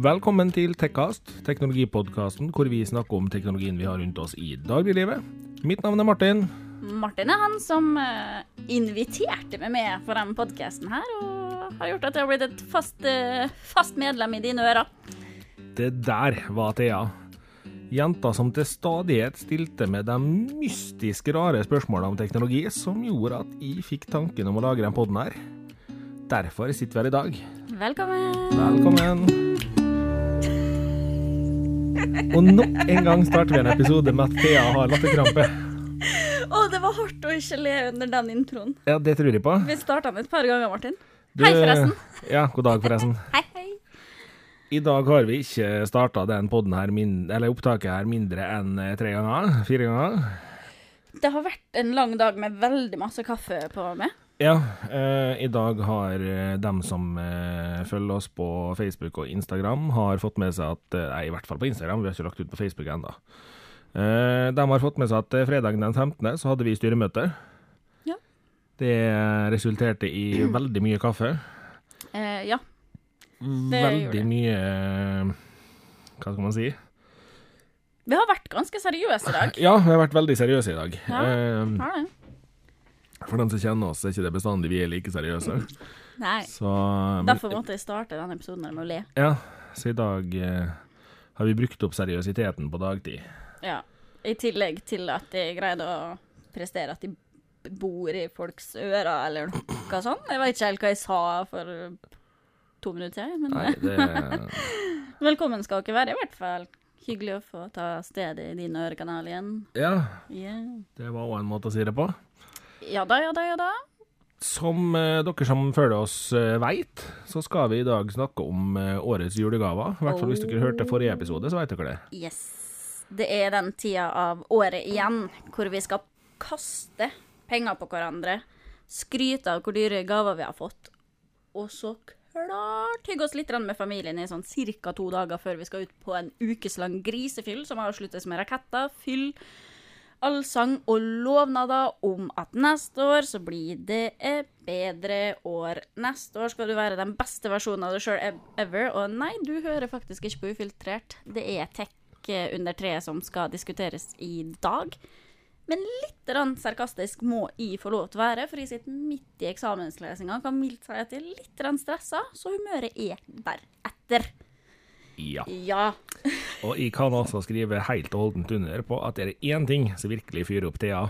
Velkommen til Tekkast, teknologipodkasten hvor vi snakker om teknologien vi har rundt oss i dagliglivet. Mitt navn er Martin. Martin er han som eh, inviterte meg med på denne podkasten her, og har gjort at jeg har blitt et fast, eh, fast medlem i dine ører. Det der var Thea. Jenta som til stadighet stilte med de mystisk rare spørsmålene om teknologi, som gjorde at jeg fikk tanken om å lage den podden her. Derfor sitter vi her i dag. Velkommen. Velkommen. Og nok en gang starter vi en episode med at Thea har latterkrampe. Å, det var hardt å ikke le under den introen. Ja, det tror jeg på. Vi starta den et par ganger, Martin. Du- Hei, forresten. Ja, god dag, forresten. Hei, hei. I dag har vi ikke starta den podden her, min, eller opptaket her mindre enn eh, tre ganger. Fire ganger. Det har vært en lang dag med veldig masse kaffe på meg. Ja, eh, i dag har eh, dem som eh, følger oss på Facebook og Instagram, har fått med seg at eh, Nei, i hvert fall på Instagram, vi har ikke lagt ut på Facebook ennå. Eh, de har fått med seg at fredag fredagen den 15. så hadde vi styremøte. Ja. Det resulterte i veldig mye kaffe. Eh, ja. gjorde Veldig det. mye eh, Hva skal man si? Vi har vært ganske seriøse i dag. Ja, vi har vært veldig seriøse i dag. Ja. Eh, Har det? For dem som kjenner oss, er ikke det bestandig vi er like seriøse. Nei. Så, men- Derfor måtte jeg starte denne episoden med å le. Ja, så i dag eh, har vi brukt opp seriøsiteten på dagtid. Ja. I tillegg til at jeg greide å prestere at de bor i folks ører, eller noe sånt. Jeg vet ikke helt hva jeg sa for to minutter siden, men Nei, det velkommen skal dere være, i hvert fall. Hyggelig å få ta stedet i din ørekanal igjen. Ja, Yeah. det var òg en måte å si det på. Ja da, ja da, ja da. Som eh, dere som følger oss eh, veit, så skal vi i dag snakke om eh, årets julegaver. I hvert fall hvis dere hørte forrige episode, så veit dere det. Yes. Det er den tida av året igjen hvor vi skal kaste penger på hverandre, skryte av hvor dyre gaver vi har fått, og så klart hygge oss litt med familien i sånn ca. to dager før vi skal ut på en ukeslang grisefyll som avsluttes med raketter, fyll, allsang og lovnader om at neste år så blir det et bedre år. Neste år skal du være den beste versjonen av deg sjøl ever. Og nei, du hører faktisk ikke på Ufiltrert. Det er tech under treet som skal diskuteres i dag. Men litt sarkastisk må jeg få lov til å være, for jeg sitter midt i eksamenslesinga. Kan mildt si at jeg er litt stressa, så humøret er deretter. Ja. Ja. Og jeg kan altså skrive helt og holdent under på at er det én ting som virkelig fyrer opp Thea,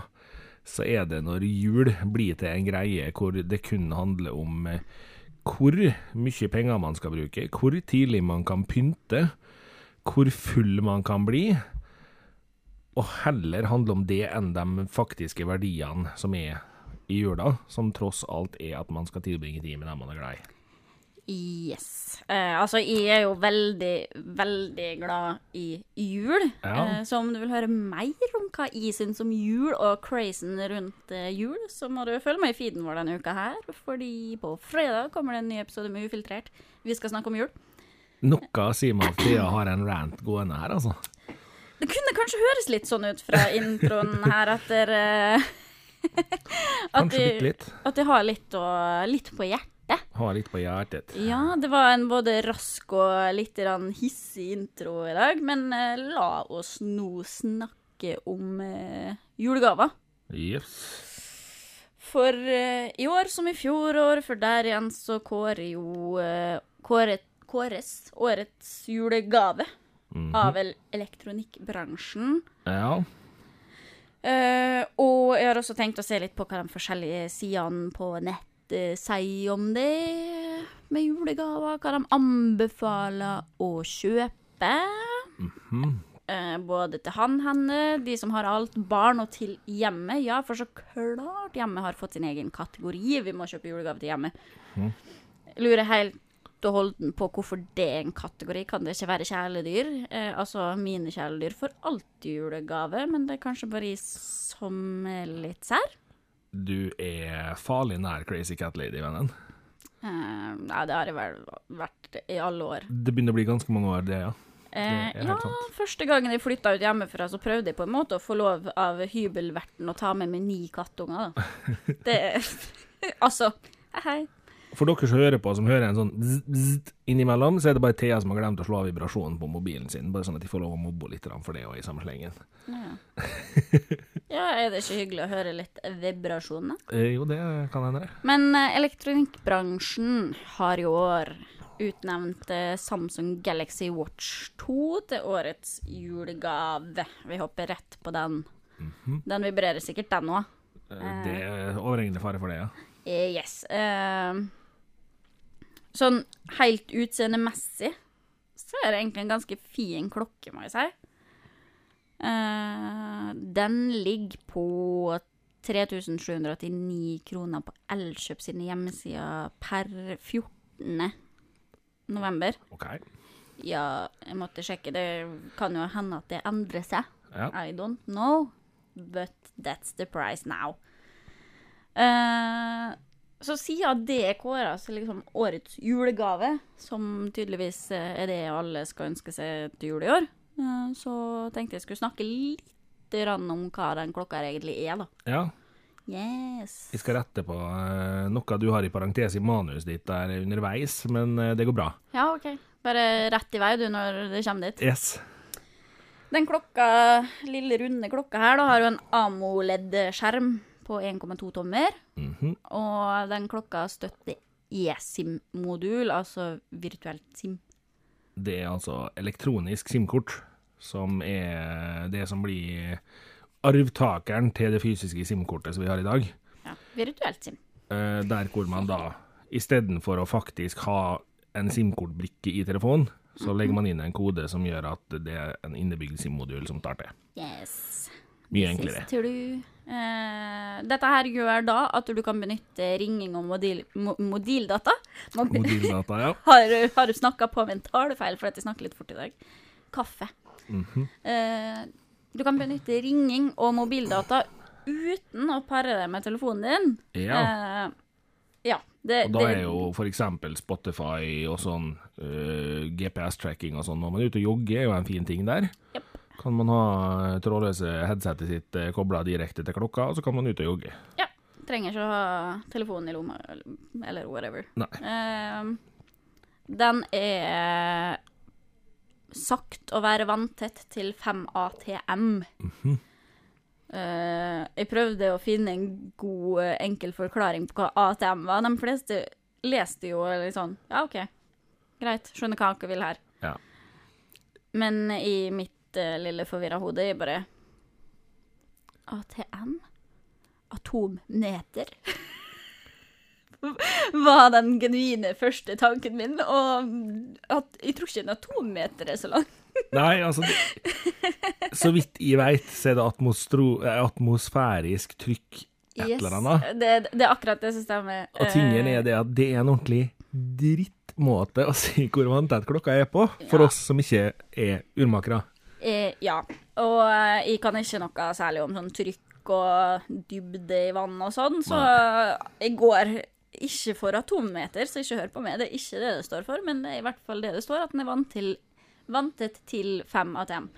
så er det når jul blir til en greie hvor det kun handler om eh, hvor mye penger man skal bruke, hvor tidlig man kan pynte, hvor full man kan bli, og heller handle om det enn de faktiske verdiene som er i jula, som tross alt er at man skal tilbringe tid med dem man er glad i. Yes. Eh, altså, jeg er jo veldig, veldig glad i jul. Ja. Eh, så om du vil høre mer om hva jeg syns om jul og crazen rundt eh, jul, så må du følge med i feeden vår denne uka her, fordi på fredag kommer det en ny episode med Ufiltrert. Vi skal snakke om jul. Noe sier meg at Thea har en rant gående her, altså. Det kunne kanskje høres litt sånn ut fra introen her at dere at, at jeg har litt, og, litt på hjertet. Har litt på hjertet. Ja, det var en både rask og litt hissig intro i dag, men eh, la oss nå snakke om eh, julegaver. Yes. For eh, i år som i fjor for der igjen så kårer jo eh, kåret, kåres årets julegave Mhm. av el elektronikkbransjen. Ja. Uh, og jeg har også tenkt å se litt på hva de forskjellige sidene på nett eh, sier om det med julegaver. Hva de anbefaler å kjøpe. Mhm. Eh, både til han, henne, de som har alt, barn og til hjemmet. Ja, for så klart hjemmet har fått sin egen kategori. Vi må kjøpe julegave til hjemmet. Mm. Lurer helt og holden på hvorfor det er en kategori. Kan det ikke være kjæledyr? Eh, altså, mine kjæledyr får alltid julegave, men det er kanskje bare jeg som er litt sær. Du er farlig nær Crazy Cat Lady-vennen. Uh, nei, det har jeg vel vært i alle år. Det begynner å bli ganske mange år, det, ja. Eh, Det er ja, sant. første gangen jeg flytta ut hjemmefra, så prøvde jeg på en måte å få lov av hybelverten å ta med meg ni kattunger, da. Det Altså, hei, hei. For dere som hører på, som hører en sånn zzz, zzz innimellom, så er det bare Thea som har glemt å slå av vibrasjonen på mobilen sin. Bare sånn at de får lov å mobbe litt for det òg, i samme slengen. Ja. ja, er det ikke hyggelig å høre litt vibrasjoner? Eh, jo, det kan hende, det. Men eh, elektronikkbransjen har i år utnevnt eh, Samsung Galaxy Watch 2 til årets julegave. Vi hopper rett på den. Den vibrerer sikkert, den òg. Eh, Det er overhengende fare for det, ja. Yes. Eh, sånn helt utseendemessig så er det egentlig en ganske fin klokke, må jeg si. Uh, den ligger på 3789 kroner på Elkjøp sine hjemmesider per 14. november. OK. Ja, jeg måtte sjekke. Det kan jo hende at det endrer seg. Ja. I don't know, but that's the price now. Eh, så siden det er kåra til liksom årets julegave, som tydeligvis eh, er det alle skal ønske seg til jul i år, eh, så tenkte jeg skulle snakke litt om hva den klokka egentlig er, da. ja. Yes. Vi skal rette på eh, noe du har i parentes i manuset ditt der underveis, men det går bra. Ja, OK. Bare rett i vei, du, når det kommer dit. Yes. Den klokka, lille runde klokka her, da, har jo en AMOLED-skjerm på 1,2 tommer. Mhm. Og den klokka støtter eSIM-modul, altså virtuelt SIM. Det er altså elektronisk SIM-kort, som er det som blir arvtakeren til det fysiske SIM-kortet som vi har i dag. Ja, virtuelt SIM. Eh, der hvor man da, istedenfor å faktisk ha en SIM-kortbrikke i telefonen, så legger man inn en kode som gjør at det er en innebygd SIM-modul som tar til. Yes. Mye enklere. Tror du. Eh, dette her gjør da at du kan benytte ringing og modil, mo, modildata. Mo- ja. Har, har du snakka på en talefeil fordi jeg snakker litt fort i dag? Kaffe. Mhm. Eh, du kan benytte ringing og mobildata uten å pare det med telefonen din. Ja. Eh, ja. Det, Og da det- er jo eksempel Spotify og sånn GPS-tracking og sånn, når man er ute og jogger, er jo en fin ting der. Japp. Kan man ha trådløse headsetet sitt uh, kobla direkte til klokka, og så kan man ut og jogge. Ja. Trenger ikke å ha telefonen i lomma eller- whatever. Eh, den er sagt å være vanntett til 5 ATM. Mm -hmm. uh, jeg prøvde å finne en god, eh, enkel forklaring på hva ATM var. De fleste leste jo litt sånn Ja, OK, greit, skjønner hva dere vil her. Ja. Men i mitt eh, lille forvirra hode jeg bare ATM? Atommeter? var den genuine første tanken min. Og at, jeg tror ikke en atommeter er så lang. Nei, altså det, Så vidt jeg veit, så er det eh, atmosfærisk trykk et eller annet. Det, det er akkurat det som stemmer. Og tingen er det at det er en ordentlig drittmåte å si hvor vanntett klokka er på, for Ja. oss som ikke er urmakere. Eh, ja. Og eh, jeg kan ikke noe særlig om sånn trykk og dybde i vann og sånn, så jeg går ikke for atommeter, så ikke hør på meg. Det er ikke det det står for, men det er i hvert fall det det står, at den er vant til, vantet til fem ATM.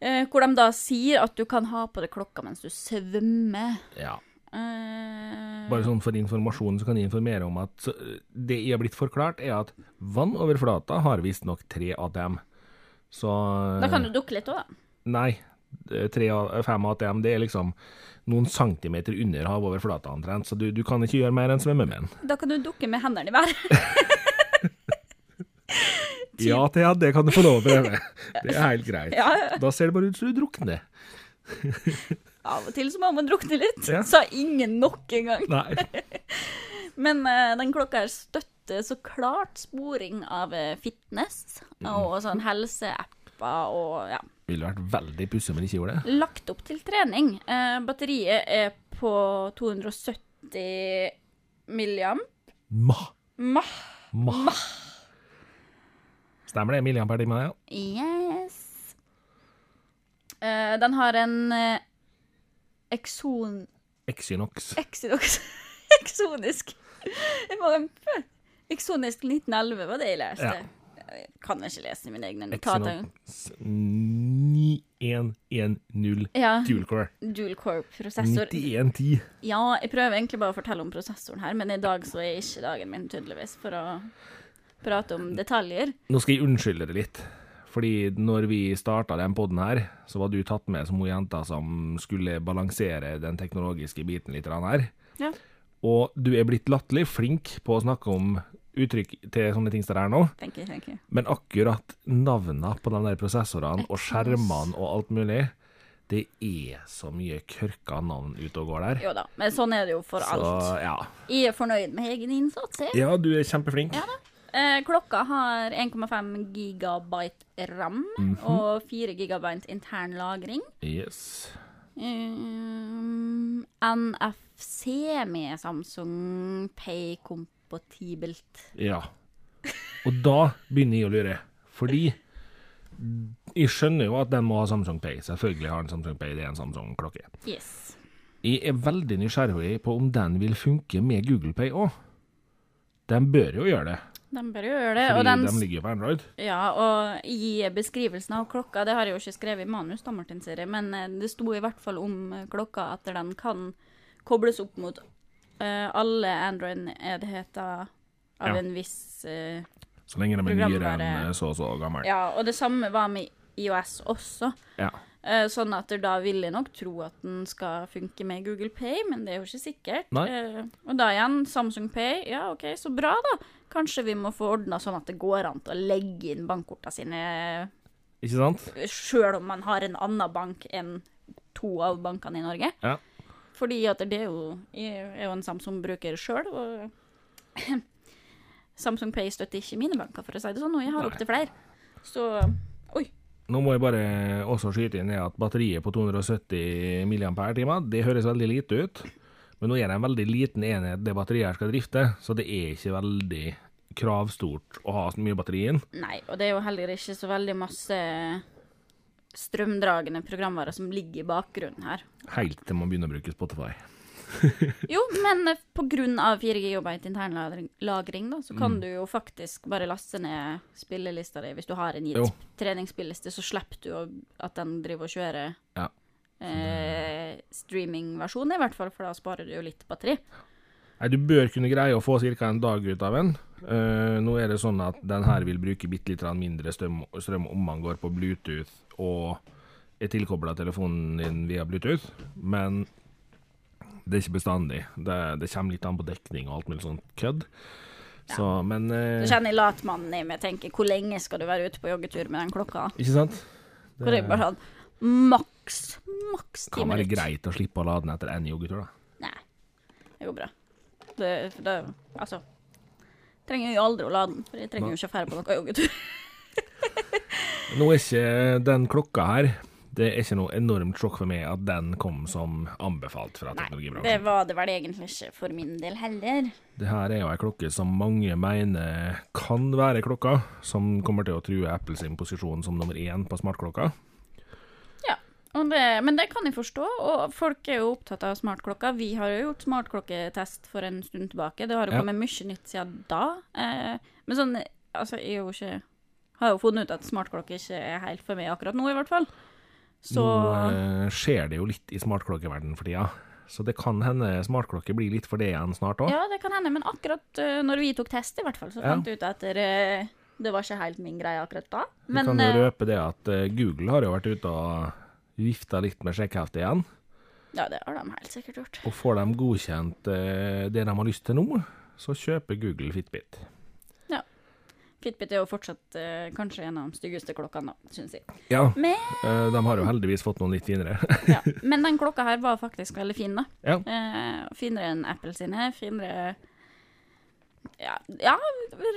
Eh, hvor de da sier at du kan ha på deg klokka mens du svømmer. Ja. Eh, Bare sånn for informasjonen så kan jeg informere om at det jeg har blitt forklart, er at vann over flata har visstnok tre ATM. Så Da kan du dukke litt òg, da. Nei. 3-5 ATM, det er liksom noen centimeter under havoverflata omtrent, så du, du kan ikke gjøre mer enn svømme med den. Da kan du dukke med hendene i været. Ja, Thea, det kan du få lov å prøve. Det er helt greit. Ja. Da ser det bare ut som du drukner. Av og til så må man drukne litt. Ja. Sa ingen nok engang. Men uh, den klokka her støtter så klart sporing av eh, fitness og sånn helseapper og ja. Ville vært veldig pussig om den ikke gjorde det. Lagt opp til trening. Eh, batteriet er på 270 milliamp. Ma. Mah. Ma. Stemmer det, milliamp per time? Ja. Yes. Eh, den har en eh, ekson... Exynox. Exonox. Eksonisk. Jeg må Eksonisk 1911 var det jeg leste. Ja. Jeg kan ikke lese mine egne notater. Exynox 9110 Ja, dual core-prosessor. 9110. Ja, jeg prøver egentlig bare å fortelle om prosessoren her, men i dag så er ikke dagen min, tydeligvis, for å prate om detaljer. Nå skal jeg unnskylde det litt. Fordi når vi starta den poden her, så var du tatt med som hun jenta som skulle balansere den teknologiske biten litt her. Ja. Og du er blitt latterlig flink på å snakke om uttrykk til sånne ting som det er nå, Thank you, thank you. men akkurat navnene på de der prosessorene og skjermene og alt mulig, det er så mye kørka navn ute og går der. Jo da, men sånn er det jo for Så alt. ja. Jeg er fornøyd med egen innsats, jeg. Ja, du er kjempeflink. Ja da. Eh, klokka har 1,5 gigabyte RAM Mhm. og 4 gigabyte intern lagring. Yes. Um, NFC med Samsung Pay-kompatibelt. Ja. Og da begynner jeg å lure. Fordi jeg skjønner jo at den må ha Samsung Pay. Selvfølgelig har den Samsung Pay, det er en Samsung-klokke. Yes. Jeg er veldig nysgjerrig på om den vil funke med Google Pay òg. Den bør jo gjøre det, Den bør jo gjøre det. fordi Og, den, de ligger på Android. ja, og i beskrivelsen av klokka, det har jeg jo ikke skrevet i manus, da, Martin men eh, det sto i hvert fall om eh, klokka at den kan kobles opp mot eh, alle Android-enheter av Ja. en viss uh, Så lenge de er nyere enn så og så gammel. Ja, og det samme var med IOS også. Ja. Uh, Sånn at da vil jeg nok tro at den skal funke med Google Pay, men det er jo ikke sikkert. Nei. Eh, Og da igjen, Samsung Pay, ja OK, så bra da. Kanskje vi må få ordna sånn at det går an til å legge inn bankkortene sine Ikke sant? sjøl om man har en annen bank enn to av bankene i Norge. Ja. Fordi at det er jo Jeg er jo en Samsung-bruker sjøl, og Samsung Pay støtter ikke mine banker, for å si det sånn, og jeg har opptil flere. Så Oi. Nå må jeg bare også skyte inn at batteriet på 270 mAh, det høres veldig lite ut. Men nå er det en veldig liten enhet det batteriet her skal drifte, så det er ikke veldig kravstort å ha så mye batteri inn. Nei, og det er jo heller ikke så veldig masse strømdragende programvarer som ligger i bakgrunnen her. Helt til man begynner å bruke Spotify. Jo, men pga. på grunn av 4 GB internlagring, da, så kan Mm. du jo faktisk bare laste ned spillelista di. Hvis du har en gitt Jo. treningsspilleliste, så slipper du at den driver og kjører Ja. eh, streamingversjonen, i hvert fall, for da sparer du jo litt batteri. Nei, du bør kunne greie å få ca. en dag ut av den. Uh, nå er det sånn at den her vil bruke bitte litt mindre strøm, strøm om man går på Bluetooth og er tilkobla telefonen din via Bluetooth, men det er ikke bestandig. Det, det kommer litt an på dekning og alt mulig sånt kødd. Så, men eh, Så kjenner jeg latmannen i meg tenker hvor lenge skal du være ute på joggetur med den klokka? Ikke sant? Hvor det er bare sånn maks, maks ti kan være greit å slippe å lade den etter én joggetur, da. Nei, det går bra. Det, det, altså Trenger jo aldri å lade den, for jeg trenger jo ikke å dra på noen joggetur. Nå er ikke den klokka her Det er ikke noe enormt sjokk for meg at den kom som anbefalt fra Nei, teknologibransjen. det var det vel egentlig ikke for min del heller. Det her er jo ei klokke som mange mener kan være klokka, som kommer til å true Apples posisjon som nummer én på smartklokka. Ja, og det, men det kan jeg forstå, og folk er jo opptatt av smartklokka. Vi har jo gjort smartklokketest for en stund tilbake. Det har jo Ja. kommet mye nytt siden da. Eh, men sånn, altså, jeg er jo ikke har jo funnet ut at smartklokke ikke er helt for meg akkurat nå, i hvert fall. Så Nå eh, skjer det jo litt i smartklokkeverdenen for tida, så det kan hende smartklokke blir litt for det igjen snart òg. Ja, det kan hende, men akkurat uh, når vi tok test, i hvert fall, så fant jeg ut at det, det var ikke helt min greie akkurat da. Vi Men kan jo eh, røpe det at eh, Google har jo vært ute og vifta litt med sjekkheftet igjen. ja, det har de helt sikkert gjort. Og får de godkjent eh, det de har lyst til nå, så kjøper Google Fitbit. Fitbit er jo fortsatt eh, kanskje en av de styggeste klokkene, da, syns jeg. Ja, Men, eh, de har jo heldigvis fått noen litt finere. ja. Men den klokka her var faktisk veldig fin, da. ja. Eh, finere enn Apple sine. Finere ja, ja,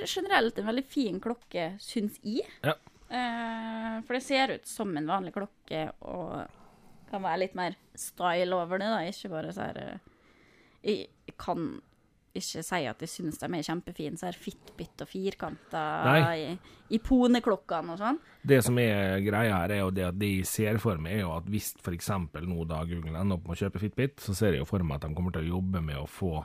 generelt en veldig fin klokke, syns jeg. Ja. Eh, for det ser ut som en vanlig klokke, og kan være litt mer style over det, da. Ikke bare så her eh, Jeg kan ikke si at jeg syns de er kjempefine, så er Fitbit og firkanter i, i poneklokkene og sånn. Det som er greia her, er jo det at det jeg ser for meg, er jo at hvis f.eks. nå da Google ender opp med å kjøpe Fitbit, så ser jeg jo for meg at de kommer til å jobbe med å få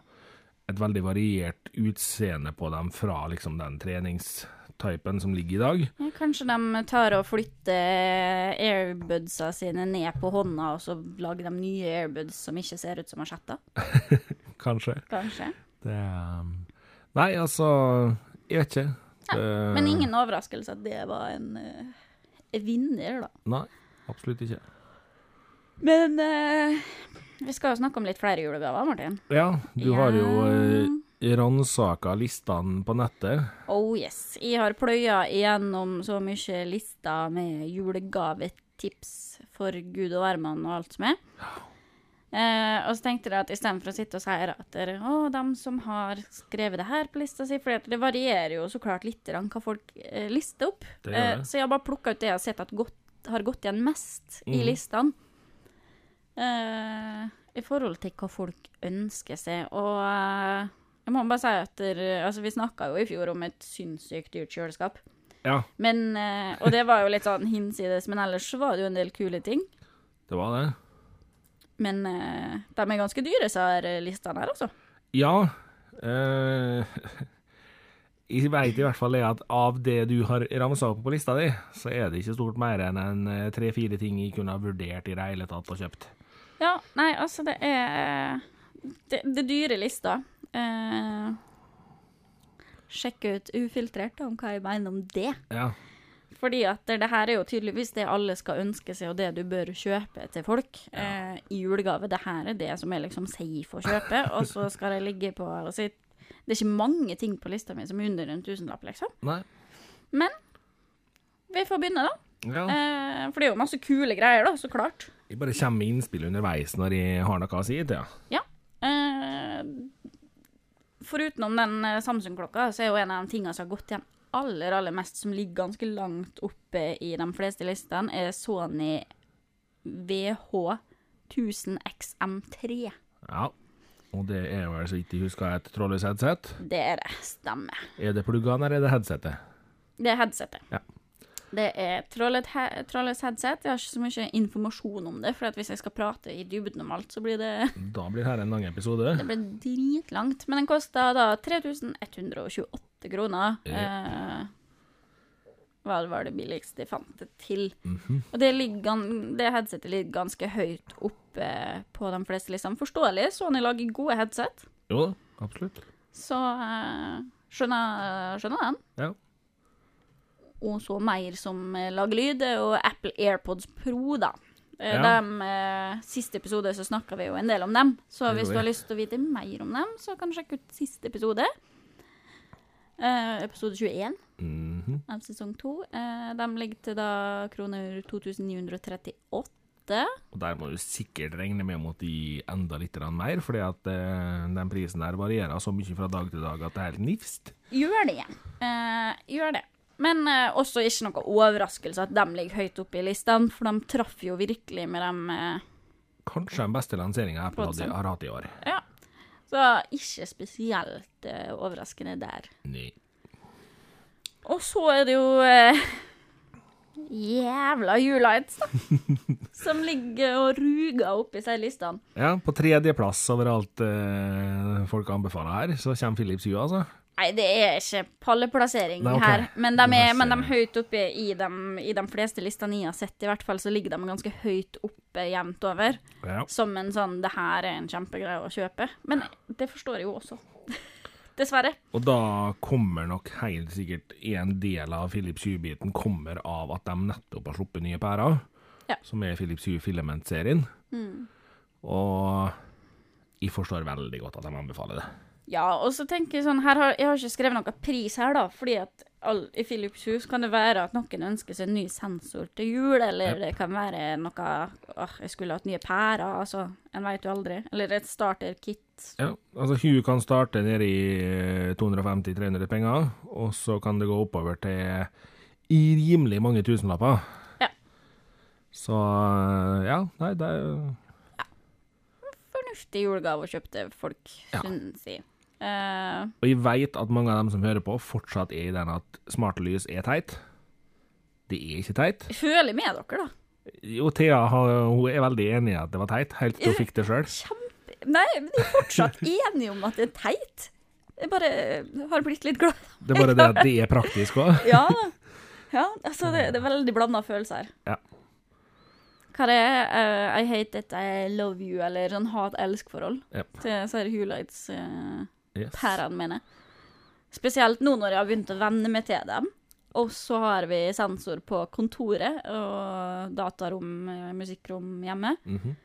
et veldig variert utseende på dem fra liksom den treningstypen som ligger i dag. Ja, kanskje de tar og flytter airbudsa sine ned på hånda, og så lager de nye airbuds som ikke ser ut som mansjetter? Kanskje. Kanskje. Det um, Nei, altså Jeg vet ikke. Det, Men ingen overraskelse at det var en uh, vinner, da. Nei, absolutt ikke. Men uh, vi skal jo snakke om litt flere julegaver, Martin. Ja, du har jo Ja. uh, ransaka listene på nettet. Oh yes. Jeg har pløya igjennom så mye lister med julegavetips for Gud og hvermann og alt som er. Eh, og så tenkte jeg at istedenfor å sitte og si at å, dem som har skrevet det her på lista si, for det varierer jo så klart litt hva folk eh, lister opp. Det Eh, så jeg har bare plukka ut det jeg har sett at godt, har gått igjen mest i Mhm. listene. Eh, I forhold til hva folk ønsker seg. Og eh, jeg må bare si at altså, vi snakka jo i fjor om et sinnssykt dyrt kjøleskap. Ja, Men, eh, og det var jo litt sånn hinsides, men ellers var det jo en del kule ting. det var det. Men eh, de er ganske dyre, så er listene her, altså. Ja. eh, jeg veit i hvert fall at av det du har ramsa opp på lista di, så er det ikke stort mer enn en eh, tre-fire ting jeg kunne ha vurdert i det hele tatt og kjøpt. Ja, nei, altså, det er Det, det er dyre lister. Eh, sjekk ut Ufiltrert om hva jeg mener om det. Ja. Fordi at det, det her er jo tydeligvis det alle skal ønske seg, og det du bør kjøpe til folk eh, i julegave. Det her er det som er liksom safe å kjøpe, og så skal det ligge på og si, Det er ikke mange ting på lista mi som er under en tusenlapp, liksom. Nei. Men Vi får begynne, da. Ja. Eh, for det er jo masse kule greier, da, så klart. Vi bare kommer med innspill underveis når jeg har noe å si til ja. Eh, foruten den eh, Samsung-klokka, så er jo en av de tingene som har gått igjen aller, aller mest, som ligger ganske langt oppe i de fleste listene, er Sony VH1000XM3. ja. Og det er vel så vidt jeg husker et trådløst headset. Det er det. Stemmer. Er det pluggene, eller er det headsetet? Det er headsetet. Ja. Det er trådløst headset. Jeg har ikke så mye informasjon om det, for at hvis jeg skal prate i dybden om alt, så blir det Da blir dette en lang episode. Det blir dritlangt, men den kosta da 3128 kroner. Ja. Eh, hva var det billigste jeg fant det til. Mhm. Og det, ligger, det headsetet ligger ganske høyt oppe på de fleste listene. Forståelig, Sony lager gode headset, Jo, absolutt. så eh, skjønner, skjønner den. Ja. Og så mer som eh, lager lyd, og Apple AirPods Pro, da. Eh, Ja. De, eh, siste episode så snakka vi jo en del om dem, så hvis du har lyst til å vite mer om dem, så kan du sjekke ut siste episode. Eh, episode 21 Mhm. av sesong 2. Eh, de ligger til da kroner 2938. Og der må du sikkert regne med å måtte gi enda litt mer, fordi at eh, den prisen der varierer så mye fra dag til dag at det er helt nifst. Gjør det. Eh, gjør det. Men eh, også ikke noe overraskelse at de ligger høyt oppe i listene, for de traff jo virkelig med dem. Eh, Kanskje den beste lanseringa Apple hadde, har hatt i år. ja. Så ikke spesielt eh, overraskende der. Nei. Og så er det jo eh, jævla Julights, da. som ligger og ruger oppi seg listene. Ja, på tredjeplass overalt eh, folk anbefaler her, så kommer Philips Hue, altså. Nei, det er ikke palleplassering Nei, okay. her, men de er, men de er høyt oppe i de, i de fleste listene jeg har sett, i hvert fall så ligger de ganske høyt oppe jevnt over. Ja. Som en sånn 'det her er en kjempegreie å kjøpe'. Men det forstår jeg jo også. Dessverre. Og da kommer nok helt sikkert en del av Philips Hue-biten kommer av at de nettopp har sluppet nye pærer, Ja. som er Philips Hue Filament-serien. Og jeg forstår veldig godt at de anbefaler det. Ja, og så tenker jeg sånn har, Jeg har ikke skrevet noe pris her, da, fordi at all, i Philips hus kan det være at noen ønsker seg en ny sensor til jul, eller det kan være noe åh, jeg skulle hatt nye pærer, altså. En veit jo aldri. Eller et starter-kit. Ja, altså Hue kan starte nede i eh, 250-300 penger, og så kan det gå oppover til i rimelig mange tusenlapper. Ja. Så eh, ja, nei, det er Fornuftig julegave å kjøpe til folk, Ja. synes jeg. Eh, Og jeg veit at mange av dem som hører på, fortsatt er i den at smarte lys er teit. Det er ikke teit. jeg føler med dere, da. Jo, Thea hun er veldig enig i at det var teit, helt til hun fikk det sjøl. Nei, men jeg er fortsatt enig om at det er teit. Jeg bare har blitt litt glad. Det er bare det at det er praktisk òg. Ja. Ja, altså, det, det er veldig blanda følelser. Ja. Hva det er uh, I hate it, I love you, eller sånn hat-elsk-forhold Ja. til disse her Hulights-pærene Yes. mine. Spesielt nå når jeg har begynt å venne meg til dem. Og så har vi sensor på kontoret og datarom, eh, musikkrom hjemme. Mhm.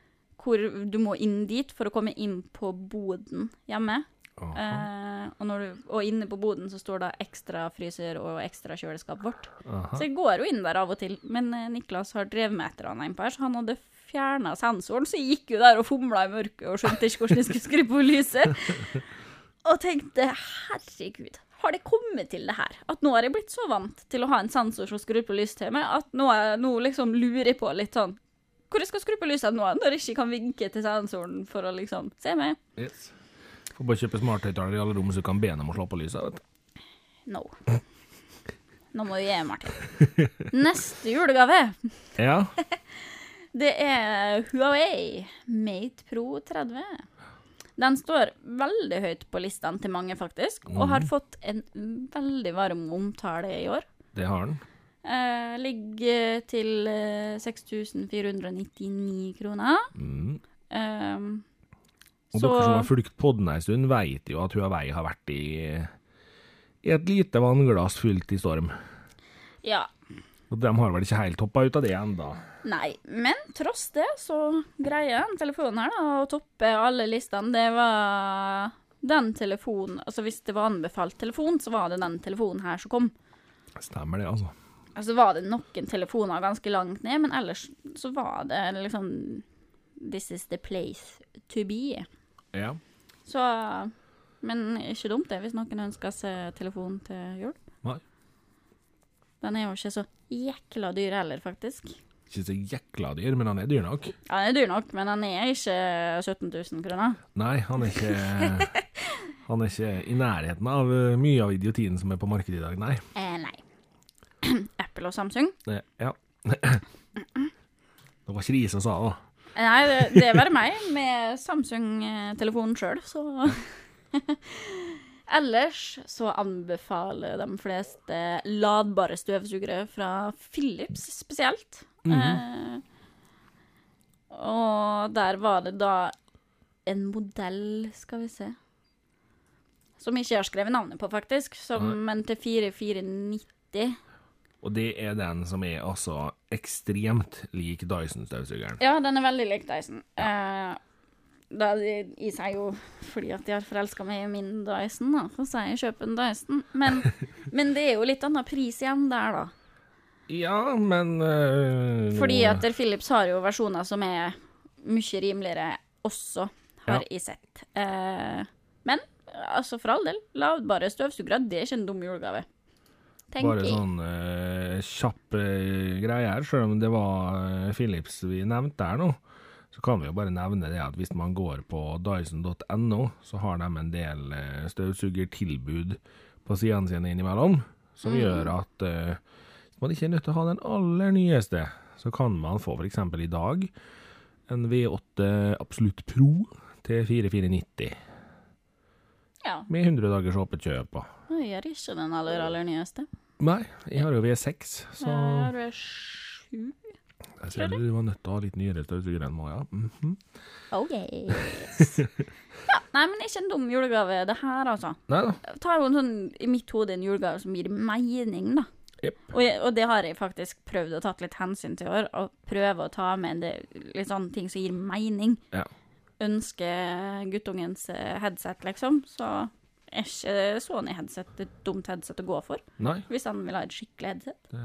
Hvor du må inn dit for å komme inn på boden hjemme. Eh, og, du, og inne på boden så står det ekstra fryser og ekstra kjøleskap vårt. Aha. Så jeg går jo inn der av og til. Men eh, Niklas har drevet med et eller annet innpå her, så han hadde fjerna sensoren. Så jeg gikk jo der og fomla i mørket og skjønte ikke hvordan jeg skulle skru på lyset. Og tenkte herregud, har det kommet til det her? At nå har jeg blitt så vant til å ha en sensor som skrur på lys til meg, at nå, er, nå liksom lurer jeg på litt sånn hvor jeg skal skru på lyset nå, når jeg ikke kan vinke til sensoren for å liksom se meg. Yes. Får bare kjøpe smarthøyttaler i alle rom, så du kan be dem å slå på lyset. vet du. No. Nå må du gi, Martin. Neste julegave, Ja. det er Huawei Mate Pro 30. Den står veldig høyt på listene til mange, faktisk, og har fått en veldig varm omtale i år. Det har den. Eh, ligger til eh, 6499 kroner. Mm. Um, Og så dere som har fulgt podden en stund, vet jo at Huawei har vært i, i et lite vannglass fylt i storm. ja. Og de har vel ikke helt hoppa ut av det enda. Nei, men tross det så greier den telefonen her da, å toppe alle listene. Det var den telefonen Altså hvis det var anbefalt telefon, så var det den telefonen her som kom. Stemmer det, altså. Altså var det noen telefoner ganske langt ned, men ellers så var det liksom This is the place to be. Ja. Så Men ikke dumt det, hvis noen ønsker seg telefon til jul. Den er jo ikke så jækla dyr heller, faktisk. Ikke så jækla dyr, men han er dyr nok. Ja, han er dyr nok, men han er ikke 17 000 kroner. Nei, han er ikke Han er ikke i nærheten av eh, mye av idiotien som er på markedet i dag, nei. Eh, nei. Apple og Samsung? Det, ja. Det var ikke de som sa det. Nei, det, det bare meg med Samsung-telefonen sjøl, så Ellers så anbefaler de fleste ladbare støvsugere fra Philips spesielt. eh, og der var det da en modell, skal vi se Som ikke jeg har skrevet navnet på, faktisk, som, en til 4490. Og det er den som er altså ekstremt lik Dyson-støvsugeren. Ja, den er veldig lik Dyson. Ja. Eh, da, i seg jo fordi at jeg har forelska meg i min Dyson, da, så sier jeg kjøp en Dyson. Men, men det er jo litt annen pris igjen der, da. Ja, men øh, Fordi at der Philips har jo versjoner som er mye rimeligere også, har jeg sett. Eh, men altså, for all del, lavbare støvsugere, det er ikke en dum julegave. Bare sånne sånn øh, kjapp øh, greie her, selv om det var øh, Philips vi nevnte her nå. Så kan vi jo bare nevne det at hvis man går på dyson.no, så har de en del øh, støvsugertilbud på sidene sine innimellom, som gjør at hvis man ikke er nødt til å ha den aller nyeste, så kan man få f.eks. i dag en V8 Absolutt Pro til 4490 Ja. med 100 dagers åpent kjøp. Jeg er ikke den aller, aller nyeste. Nei, jeg har jo V6, så Jeg er sju. Jeg ser du var nødt til å ha litt nyere støvsuger enn Maja. Mm -hmm. Oh yes. ja, nei, men ikke en dum julegave, det her, altså. Nei da. Jeg tar jo en sånn, i mitt hode en julegave som gir mening, da. Yep. Og, jeg, og det har jeg faktisk prøvd å tatt litt hensyn til i år, og prøve å ta med det, litt sånne ting som gir mening. Ja. Ønske guttungens eh, headset, liksom, så er ikke Sony-headset et dumt headset å gå for, Nei. hvis han vil ha et skikkelig headset.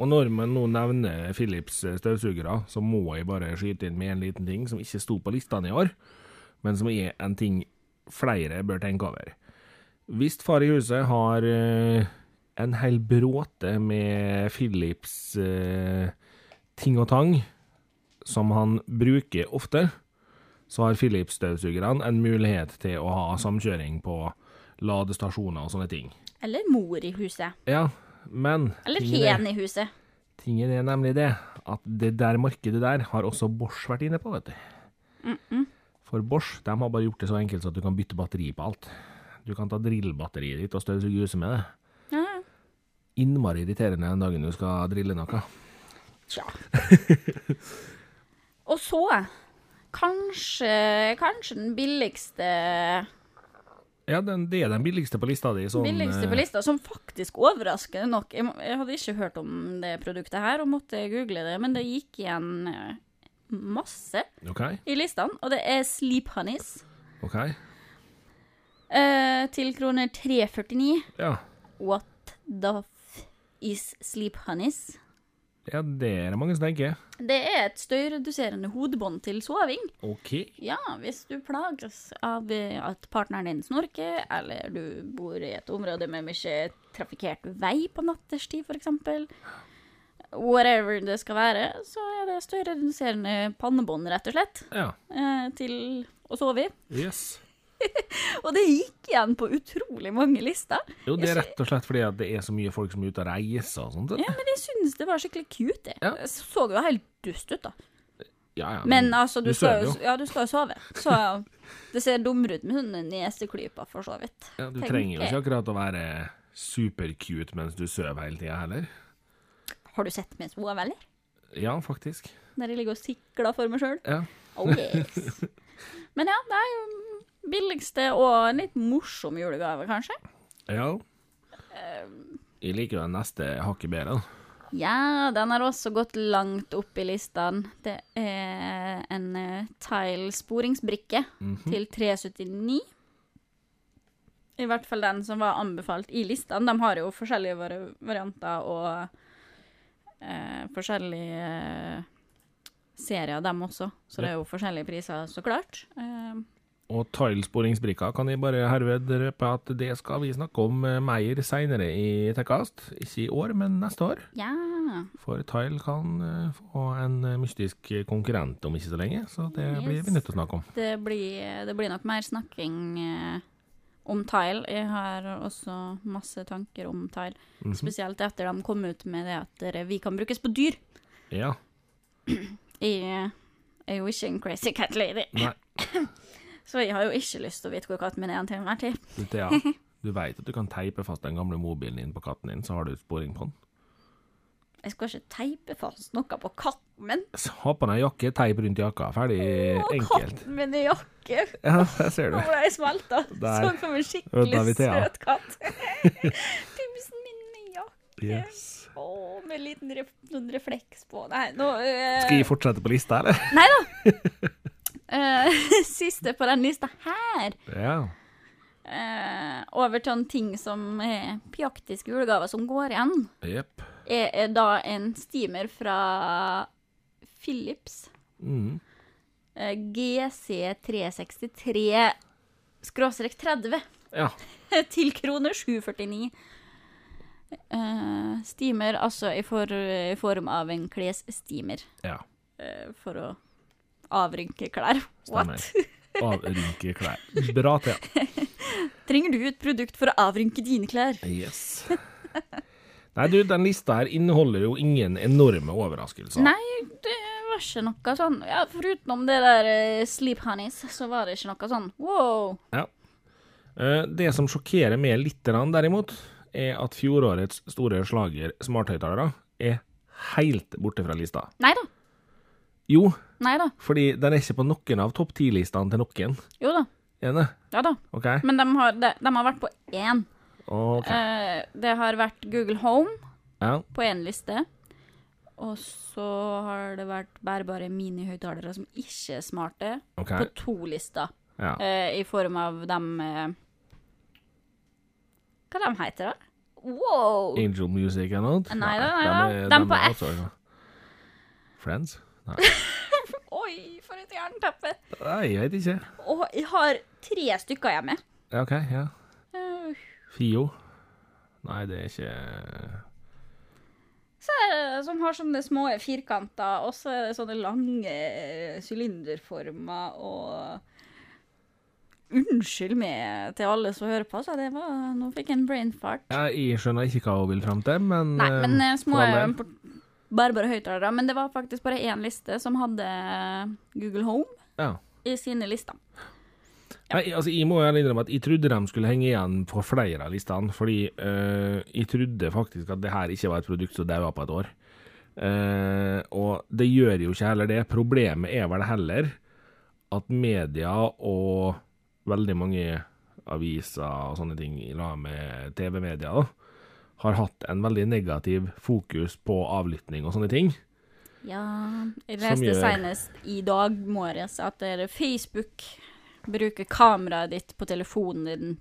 Og når man nå nevner Philips eh, støvsugere, så må jeg bare skyte inn med en liten ting som ikke sto på listene i år, men som er en ting flere bør tenke over. Hvis far i huset har eh, en hel bråte med Philips eh, ting og tang som han bruker ofte, så har Philips-støvsugerne en mulighet til å ha samkjøring på ladestasjoner og sånne ting. Eller mor i huset. Ja, men Eller er- hen i huset. Tingen er nemlig det, at det der markedet der har også Bosch vært inne på, vet du. For Bosch de har bare gjort det så enkelt så at du kan bytte batteri på alt. Du kan ta drillbatteriet ditt og støvsuge huset med det. Ja. Innmari irriterende den dagen du skal drille noe. Tja. Og så kanskje, kanskje den billigste Ja, den, det er den billigste på lista di. Sånn, billigste på eh, lista, som faktisk overraskende nok Jeg, jeg hadde ikke hørt om det produktet her og måtte google det, men det gikk igjen eh, masse okay. i listene, og det er Sleep Honeys ok. eh, til kroner 349. Ja. What the f is Sleep Honeys? Ja, det er det mange som tenker. Det er et støyreduserende hodebånd til soving. OK. Ja, hvis du plages av eh, at partneren din snorker, eller du bor i et område med mye trafikkert vei på natterstid, f.eks. Whatever det skal være, så er det støyreduserende pannebånd, rett og slett, Ja. eh, til å sove i. Yes. Og det gikk igjen på utrolig mange lister. Jo, det er rett og slett fordi det er så mye folk som er ute og reiser og sånt. Ja, men jeg synes det var skikkelig cute. det. Ja. Så jo helt dust ut, da. Ja, ja, Men altså, du, du skal jo. ja, du skal sove. Så det ser dummere ut med sånne neseklyper, for så vidt. Ja, du tenker trenger jo ikke akkurat å være supercute mens du sover hele tida heller. Har du sett meg sove, eller? Ja, faktisk. Der jeg ligger og sikler for meg sjøl? Ja. Oh yes. Men ja, det er jo billigste og en litt morsom julegave, kanskje. ja. Eh, Jeg liker jo den neste hakket bedre. Ja, den har også gått langt opp i listene. Det er en uh, Tile sporingsbrikke til 379. I hvert fall den som var anbefalt i listene. De har jo forskjellige vari varianter og eh, forskjellige eh, serier, dem også. Så det er jo forskjellige priser, så klart. Eh, Og Tile-sporingsbrikka kan jeg bare herved røpe at det skal vi snakke om eh, mer seinere i Tekkast. Ikke i år, men neste år. ja. For Tile kan eh, få en mystisk konkurrent om ikke så lenge, så det Yes. blir vi nødt til å snakke om. Det blir, det blir nok mer snakking eh, om Tile. Jeg har også masse tanker om Tile. Mhm. Spesielt etter de kom ut med det at vi kan brukes på dyr. Ja. Jeg er jo ikke en crazy cat lady, Nei, så jeg har jo ikke lyst til å vite hvor katten min er til enhver tid. Thea, du veit at du kan teipe fast den gamle mobilen din på katten din, så har du sporing på den. Jeg skal ikke teipe fast noe på katten min. Ha på deg jakke, teip rundt jakka. Ferdig Å, enkelt. katten min i jakke. Ja, der ser du. Nå ble jeg smelta. Sånn som en skikkelig vi søt katt. Pimsen min i jakke. Yes. Å, med liten ref refleks på. Nei, nå eh, Skal jeg fortsette på lista, eller? Nei da. Eh, siste på den lista her, Ja. eh, over til en ting som er pjaktiske julegaver som går igjen, Yep. er, er da en steamer fra Philips. Mm. Eh, GC363 skråstrek 30 Ja. til kroner 749. Uh, steamer, altså i, for, i form av en klessteamer. ja. Uh, for å avrynke klær. Stemmer. What? Avrynke klær. Bra, Thea. Trenger du et produkt for å avrynke dine klær? Yes. Nei, du, den lista her inneholder jo ingen enorme overraskelser. Nei, det var ikke noe sånn Ja, Foruten det der uh, Sleep Honeys, så var det ikke noe sånn wow. Ja. Eh, Det som sjokkerer meg litt, derimot, er at fjorårets store slager smarthøyttalere er helt borte fra lista. Nei da. Jo, Nei da. fordi den er ikke på noen av topp ti-listene til noen. Jo da. Er det? Ja da. Okay. Men de har, de, de har vært på én. Okay. Eh, det har vært Google Home Ja. på én liste. Og så har det vært bærbare minihøyttalere som ikke er smarte, okay. på to lister. Ja. Eh, I form av dem eh, Hva de heter da? Wow! Angel Music eller noe? Nei nei, nei da. er- de på er F. Friends? Nei. For et jernteppe! Nei, jeg vet ikke. Og jeg har tre stykker hjemme. Ja, OK, ja. Eh, Fio? Nei, det er ikke Så er det som har sånne små firkanter, og så er det sånne lange eh, sylinderformer og Unnskyld meg til alle som hører på, så det var Nå fikk jeg en brain fart. ja, Jeg skjønner ikke hva hun vil fram til, men Nei, men eh, små bærbare høyttalere. Men det var faktisk bare én liste som hadde Google Home. Ja. i sine lister. Nei, altså, jeg må ærlig innrømme at jeg trodde de skulle henge igjen på flere av listene, fordi øh, jeg trodde faktisk at det her ikke var et produkt som daua på et år. Uh, og det gjør jo ikke heller det. Problemet er vel heller at media og veldig mange aviser og sånne ting i lag med TV-media da, har hatt en veldig negativ fokus på avlytting og sånne ting. Ja, jeg leste gjør- senest i dag morges at Facebook bruker kameraet ditt på telefonen din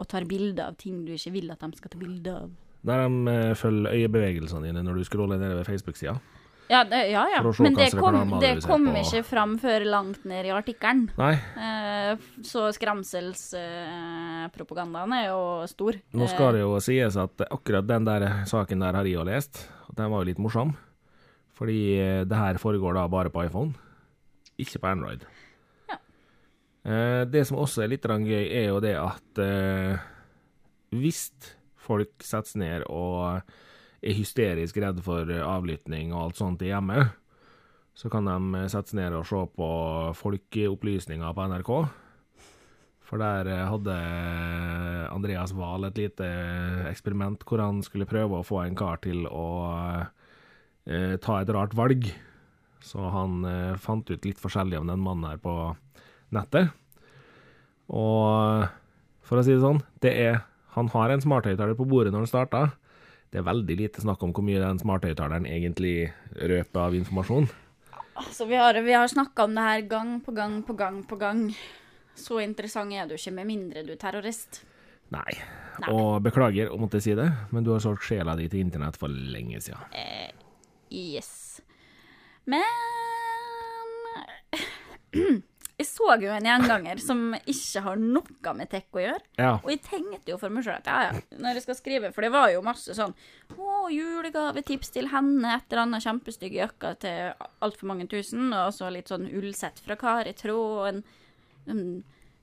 og tar bilde av ting du ikke vil at de skal ta bilde av. Der de eh, følger øyebevegelsene dine når du scroller nedover Facebook-sida. Ja, det, ja, ja. Men det kom, det kom ikke fram før langt ned i artikkelen. Eh, så skremselspropagandaen er jo stor. nå skal det jo sies at akkurat den der saken der har jeg jo lest, og den var jo litt morsom. Fordi eh, det her foregår da bare på iPhone, ikke på Android. Ja. Eh, Det som også er litt gøy, er jo det at eh, hvis folk setter seg ned og er hysterisk redd for avlytting og alt sånt i hjemmet, så kan de sette seg ned og se på Folkeopplysninga på NRK. For der eh, hadde Andreas Wahl et lite eksperiment hvor han skulle prøve å få en kar til å eh, ta et rart valg. Så han eh, fant ut litt forskjellig om den mannen her på nettet. Og for å si det sånn, det er Han har en smarthøyttaler på bordet når han starta. Det er veldig lite snakk om hvor mye den smarthøyttaleren egentlig røper av informasjon. Altså, vi har, vi har snakka om det her gang på gang på gang på gang. Så interessant er du ikke med mindre du er terrorist. Nei. Nei. Og beklager å måtte si det, men du har solgt sjela di til internett for lenge siden. Eh, yes. Men Jeg så jo en gjenganger som ikke har noe med tech å gjøre. Ja. Og jeg tenkte jo for meg sjøl at ja, ja, når jeg skal skrive For det var jo masse sånn Å, julegavetips til henne, et eller annet kjempestygge jakka til altfor mange tusen, og så litt sånn ullsett fra Kari Tråd, og en, en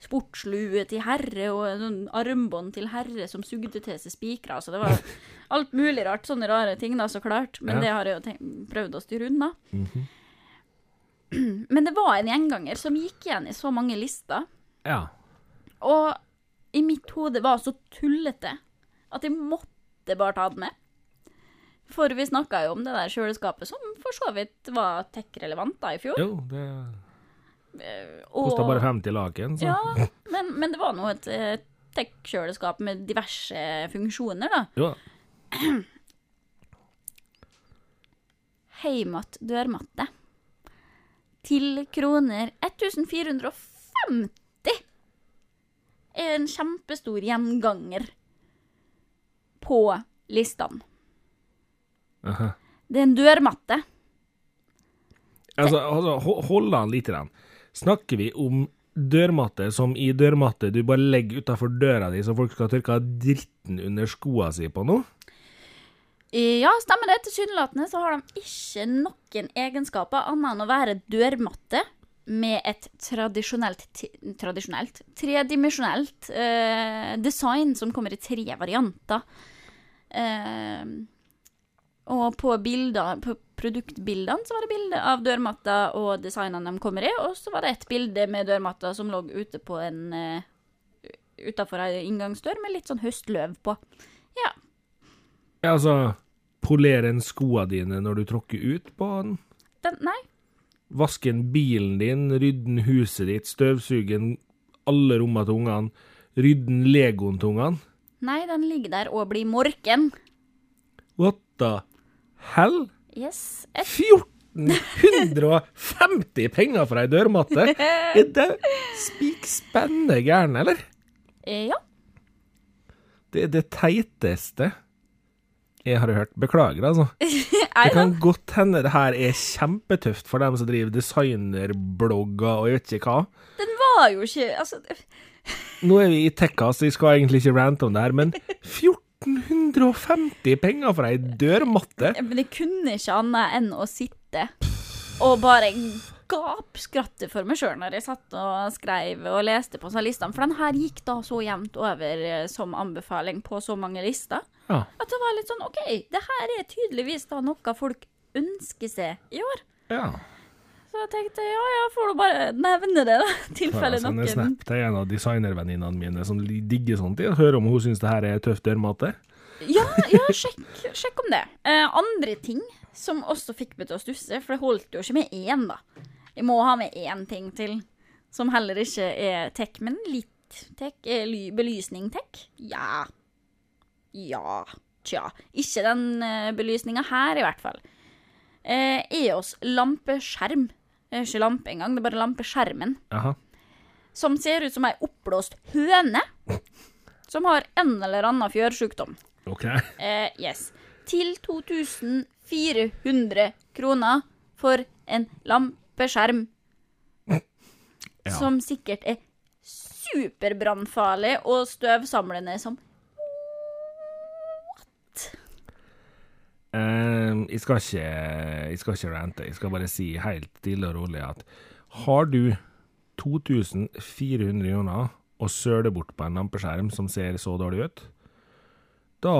sportslue til herre, og en sånn armbånd til herre som sugde til seg spikra. Så det var alt mulig rart. Sånne rare ting, da, så klart. Men Ja. det har jeg jo prøvd å styre unna. Men det var en gjenganger som gikk igjen i så mange lister. ja. Og i mitt hode var så tullete at jeg måtte bare ta den med. For vi snakka jo om det der kjøleskapet som for så vidt var tech-relevant da i fjor. Jo, det Eh, kosta bare 50 laken, så Ja, men, men det var nå et eh, tech-kjøleskap med diverse funksjoner, da. jo. Heimat dørmatte. Til kroner 1450 er en kjempestor gjenganger på listene. Aha. Det er en dørmatte. Altså, altså hold an litt. Den. Snakker vi om dørmatte som i dørmatte du bare legger utafor døra di så folk skal tørke dritten under skoa si på nå? Ja, stemmer det. Tilsynelatende så har de ikke noen egenskaper annet enn å være dørmatte med et tradisjonelt, tradisjonelt tredimensjonelt eh, design som kommer i tre varianter. Eh, og på, bilder, på produktbildene så var det bilde av dørmatta og designene de kommer i, og så var det et bilde med dørmatta som lå ute på en uh, utafor ei inngangsdør med litt sånn høstløv på. Ja. Ja, altså Polere en skoa dine når du tråkker ut på den? Den, nei. Vasken bilen din, rydden huset ditt, støvsugen alle rommene til ungene, rydden legoen til ungene? Nei, den ligger der og blir morken. What the hell? Yes. Et, 1450 penger for ei dørmatte? Er det spikspennende gæren, eller? ja. Det er det teiteste jeg har hørt. Beklager, altså. Det kan godt hende det her er kjempetøft for dem som driver designerblogger og jeg vet ikke hva. Den var jo ikke Altså, Nå er vi i tekka, så jeg skal egentlig ikke rante om det her, men 1450 penger for ei dørmatte? men jeg kunne ikke annet enn å sitte og bare gapskratte for meg sjøl når jeg satt og skrev og leste på sånne listene. For den her gikk da så jevnt over eh, som anbefaling på så mange lister. Ja. At det var litt sånn OK, det her er tydeligvis da noe folk ønsker seg i år. ja. Så jeg tenkte ja, ja, får du bare nevne det, da. Tilfelle noen Jeg snap til en av designervenninnene mine som digger sånt. Jeg hører om hun syns det her er tøff dørmate. Ja, ja sjekk, sjekk om det. Eh, andre ting som også fikk meg til å stusse, for det holdt jo ikke med én, da. Jeg må ha med én ting til, som heller ikke er tech, men litt tech. Eh, belysning tech? Ja. Ja. Tja. Ikke den uh, belysninga her, i hvert fall. Eh, EOS lampeskjerm. Det er ikke lampe engang, det er bare lampeskjermen. Aha. Som ser ut som ei oppblåst høne. Som har en eller annen fjørsjukdom. OK. Eh, yes. Til 2400 kroner for en lampeskjerm. Ja. Som sikkert er superbrannfarlig og støvsamlende som Eh, jeg skal ikke Jeg skal ikke rante. Jeg skal bare si helt stille og rolig at har du 2400 joner og søler bort på en lampeskjerm som ser så dårlig ut, da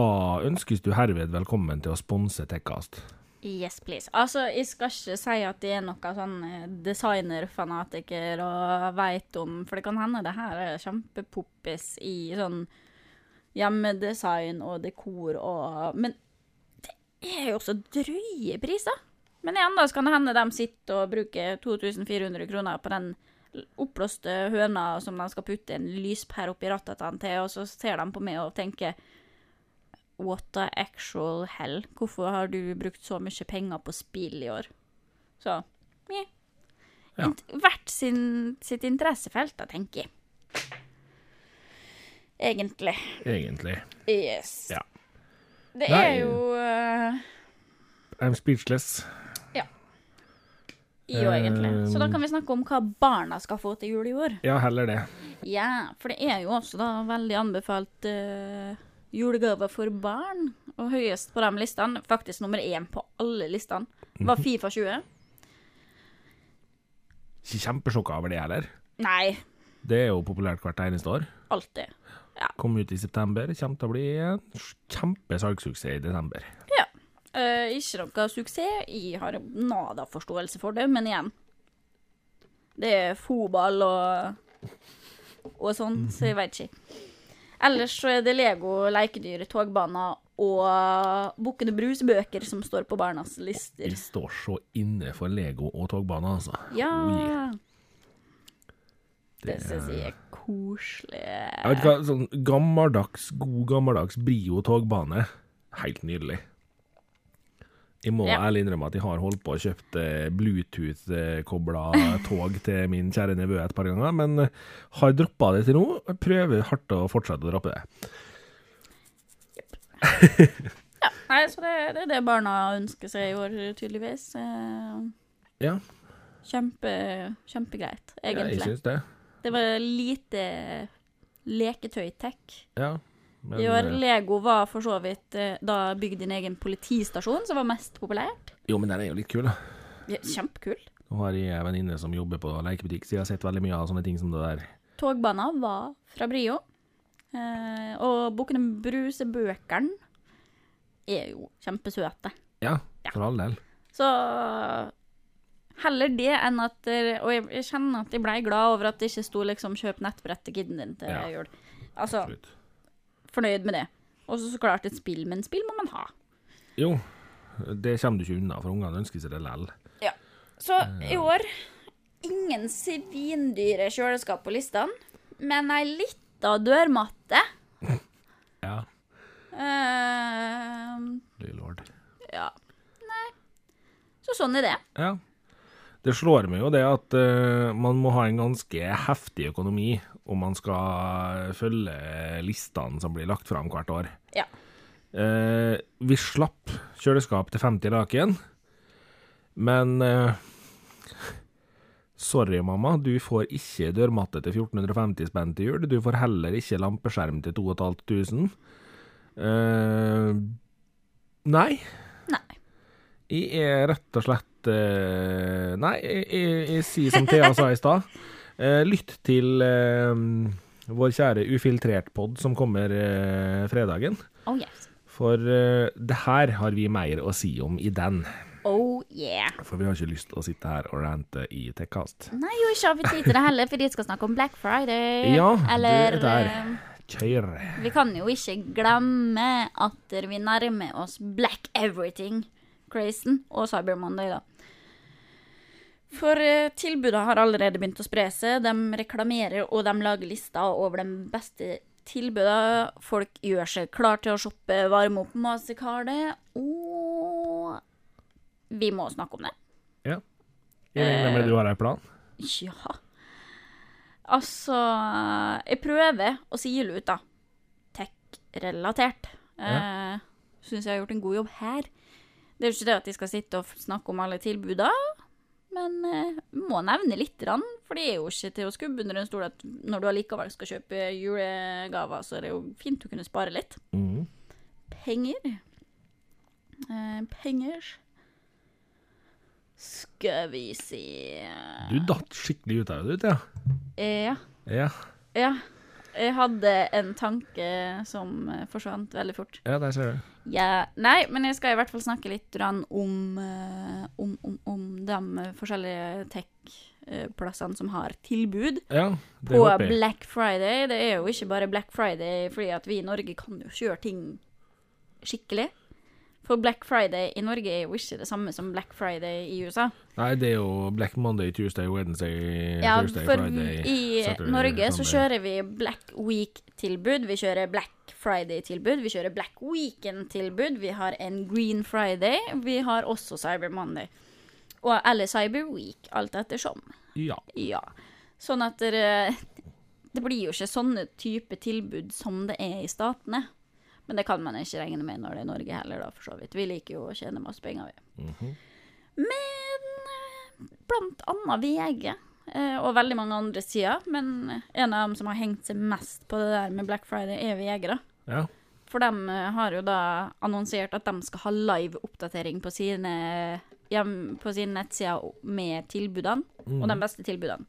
ønskes du herved velkommen til å sponse Tekkast. Yes, please. Altså, jeg skal ikke si at det er noe sånn eh, designerfanatiker og veit om For det kan hende det her er kjempepoppis i sånn hjemmedesign og dekor og Men er jo også drøye priser. Men igjen, da, så kan det hende de sitter og bruker 2400 kroner på den oppblåste høna som de skal putte en lyspære oppi rattet til, og så ser de på meg og tenker What the actual hell? Hvorfor har du brukt så mye penger på spill i år? Så meh. Ja. Hvert sin, sitt interessefelt, da, tenker jeg. Egentlig. Egentlig. Yes. Ja. Det Nei. er jo uh, I'm speechless. i jo, egentlig. Så da Um. kan vi snakke om hva barna skal få til jul i år. Ja, heller det. Ja, for det er jo også da veldig anbefalt uh, julegaver for barn. Og høyest på de listene, faktisk nummer én på alle listene, var Fifa 20. Ikke kjempesjokka over det heller. Nei, Det er jo populært hvert eneste år. alltid. Kom ut i september. Kommer til å bli en kjempesalgssuksess i desember. Eh, ikke noe suksess. Jeg har nada forståelse for det, men igjen. Det er fotball og, og sånn, så jeg veit ikke. Ellers så er det Lego, lekedyr, togbaner og Bukkene Brus-bøker som står på barnas lister. Vi står så inne for Lego og togbaner, altså. Ja! Oh, yeah. Det syns jeg er koselig. Jeg vet hva, sånn gammeldags, god gammeldags Brio togbane. Helt nydelig. Jeg må Ja. ærlig innrømme at jeg har holdt på og kjøpt eh, Bluetooth-kobla tog til min kjære nevø et par ganger, men eh, har droppa det til nå. Prøver hardt å fortsette å droppe det. Nei, så det, det er det barna ønsker seg i år, tydeligvis. Eh, Ja, Kjempe, kjempegreit, ja jeg egentlig. syns det. Det var lite leketøy-tech. Ja. Men, I år, eh, Lego var for så vidt eh, da bygd din egen politistasjon, som var mest populært. jo, men den er jo litt kul, da. Ja, Kjempekul. Nå har jeg en venninne som jobber på lekebutikk, så jeg har sett veldig mye av sånne ting som det der. Togbanen var fra Brio. Eh, og boken Bruse-bøkene er jo kjempesøte. Ja, Ja. for all del. Så heller det enn at det- Og jeg, kjenner at jeg blei glad over at det ikke sto liksom 'kjøp nettbrett til kiden din til Ja. jul'. Altså, Absolutt. fornøyd med det. Og så klart et spill, men spill må man ha. Jo, det kommer du ikke unna, for ungene ønsker seg det lell. Så i år ingen svindyre kjøleskap på listene, men ei lita dørmatte. Ja, Uh, lord. ja. Nei. Så sånn er det. Ja. Det slår meg jo det at uh, man må ha en ganske heftig økonomi om man skal følge listene som blir lagt fram hvert år. Ja. Uh, vi slapp kjøleskap til 50 laken, men uh, Sorry, mamma, du får ikke dørmatte til 1450 spenn til jul. Du får heller ikke lampeskjerm til 2500. Uh, nei. Jeg er rett og slett eh, Nei, jeg, jeg, jeg sier som Thea sa i stad. Eh, lytt til eh, vår kjære Ufiltrert-pod som kommer eh, fredagen. Oh yes. For eh, det her har vi mer å si om i den. Oh Yeah. For vi har ikke lyst til å sitte her og rante i Tekkast. Nei, jo, ikke har vi tid til det heller, fordi vi skal snakke om Black Friday. Ja, Eller du er der. eh, Kjør. Vi kan jo ikke glemme at vi nærmer oss Black Everything-crazen og Cyber Monday, da. For tilbudet tilbudene har allerede begynt å spre seg. De reklamerer og de lager lister over de beste tilbudene. Folk gjør seg klar til å shoppe, varme opp mastercardet, og vi må snakke om det. Ja. Jeg regner med du har en plan? Ja. Altså Jeg prøver å sile ut, da. Tech-relatert. Ja. Eh, Syns jeg har gjort en god jobb her. Det er jo ikke det at de skal sitte og snakke om alle tilbuda, men eh, må nevne litt, for det er jo ikke til å skubbe under en stol at når du allikevel skal kjøpe julegaver, så er det jo fint å kunne spare litt. Mm. Penger. Eh, penger Skal vi se Du datt skikkelig ut av det, ja. ja. Ja. Ja, Ja. Jeg hadde en tanke som eh, forsvant veldig fort. ja der ser du. Ja, nei, men jeg skal i hvert fall snakke litt om, eh, om, om, om de forskjellige tech-plassene som har tilbud Ja, det på. Black Friday. Det er jo ikke bare Black Friday fordi at vi i Norge kan jo kjøre ting skikkelig. For Black Friday i Norge er jo ikke det samme som Black Friday i USA. Nei, det er jo Black Monday, Tuesday, Wednesday, Ja, Thursday, for Friday i Saturday, Norge så kjører vi Black Week-tilbud, vi kjører Black Friday-tilbud, vi kjører Black Weekend-tilbud, vi har en Green Friday, vi har også Cyber Monday. Og, eller Cyber Week, alt ettersom. Ja. Ja. Sånn at dere Det blir jo ikke sånne type tilbud som det er i statene. Men det kan man ikke regne med når det er Norge heller, da, for så vidt. Vi liker jo å tjene masse penger, vi. Mhm. Men eh, blant annet VG eh, og veldig mange andre sider. Men en av dem som har hengt seg mest på det der med Black Friday, er VG, da. ja. For de eh, har jo da annonsert at de skal ha live oppdatering på sine, hjem, på sine nettsider med tilbudene, og de beste tilbudene.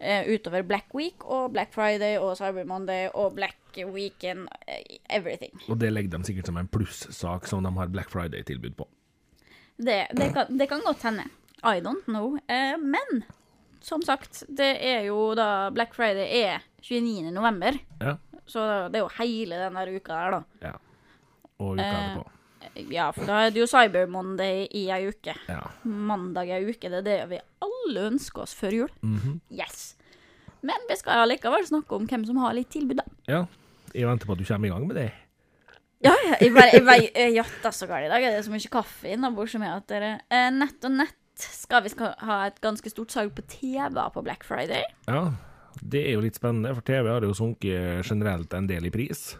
Eh, utover Black Week og Black Friday og Cyber Monday og Black Weekend, eh, everything. Og det legger de sikkert som en plussak som de har Black Friday-tilbud på. Det, det, kan, det kan godt hende. I don't know. Eh, men som sagt, det er jo da Black Friday er 29. november. Ja. Så det er jo hele den der uka der, da. ja. Og uka Eh. Ja, for da er det jo Cyber Monday i ei uke. Ja. Mandag ei uke. Det er det vi alle ønsker oss før jul. Mhm. Yes. Men vi skal allikevel snakke om hvem som har litt tilbud, da. ja. Jeg venter på at du kommer i gang med det. Ja, ja, jeg bare, jeg bare jeg jatter så galt i dag. Det er så mye kaffe innabords med at dere eh, Nett og nett skal vi skal ha et ganske stort salg på TV-er på Black Friday. Ja, det er jo litt spennende, for TV har jo sunket generelt en del i pris.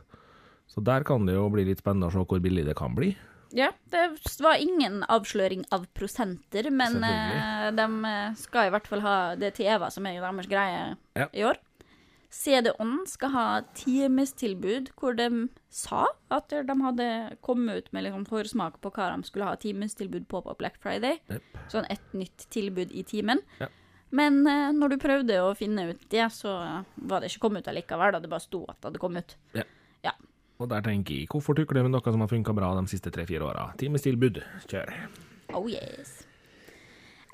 Så der kan det jo bli litt spennende å se hvor billig det kan bli. Ja, det var ingen avsløring av prosenter, men eh, de eh, skal i hvert fall ha det TV-er som er jo deres greie Ja. i år. CD-On skal ha timestilbud, hvor de sa at de hadde kommet ut med liksom forsmak på hva de skulle ha timestilbud på på Black Friday. Yep. Sånn et nytt tilbud i timen. Ja. Men eh, når du prøvde å finne ut det, så var det ikke kommet ut allikevel. Da det bare sto at det hadde kommet ut. Ja. Og der tenker jeg, hvorfor tukle med noe som har funka bra de siste tre-fire åra? Timestilbud, kjør. Oh yes.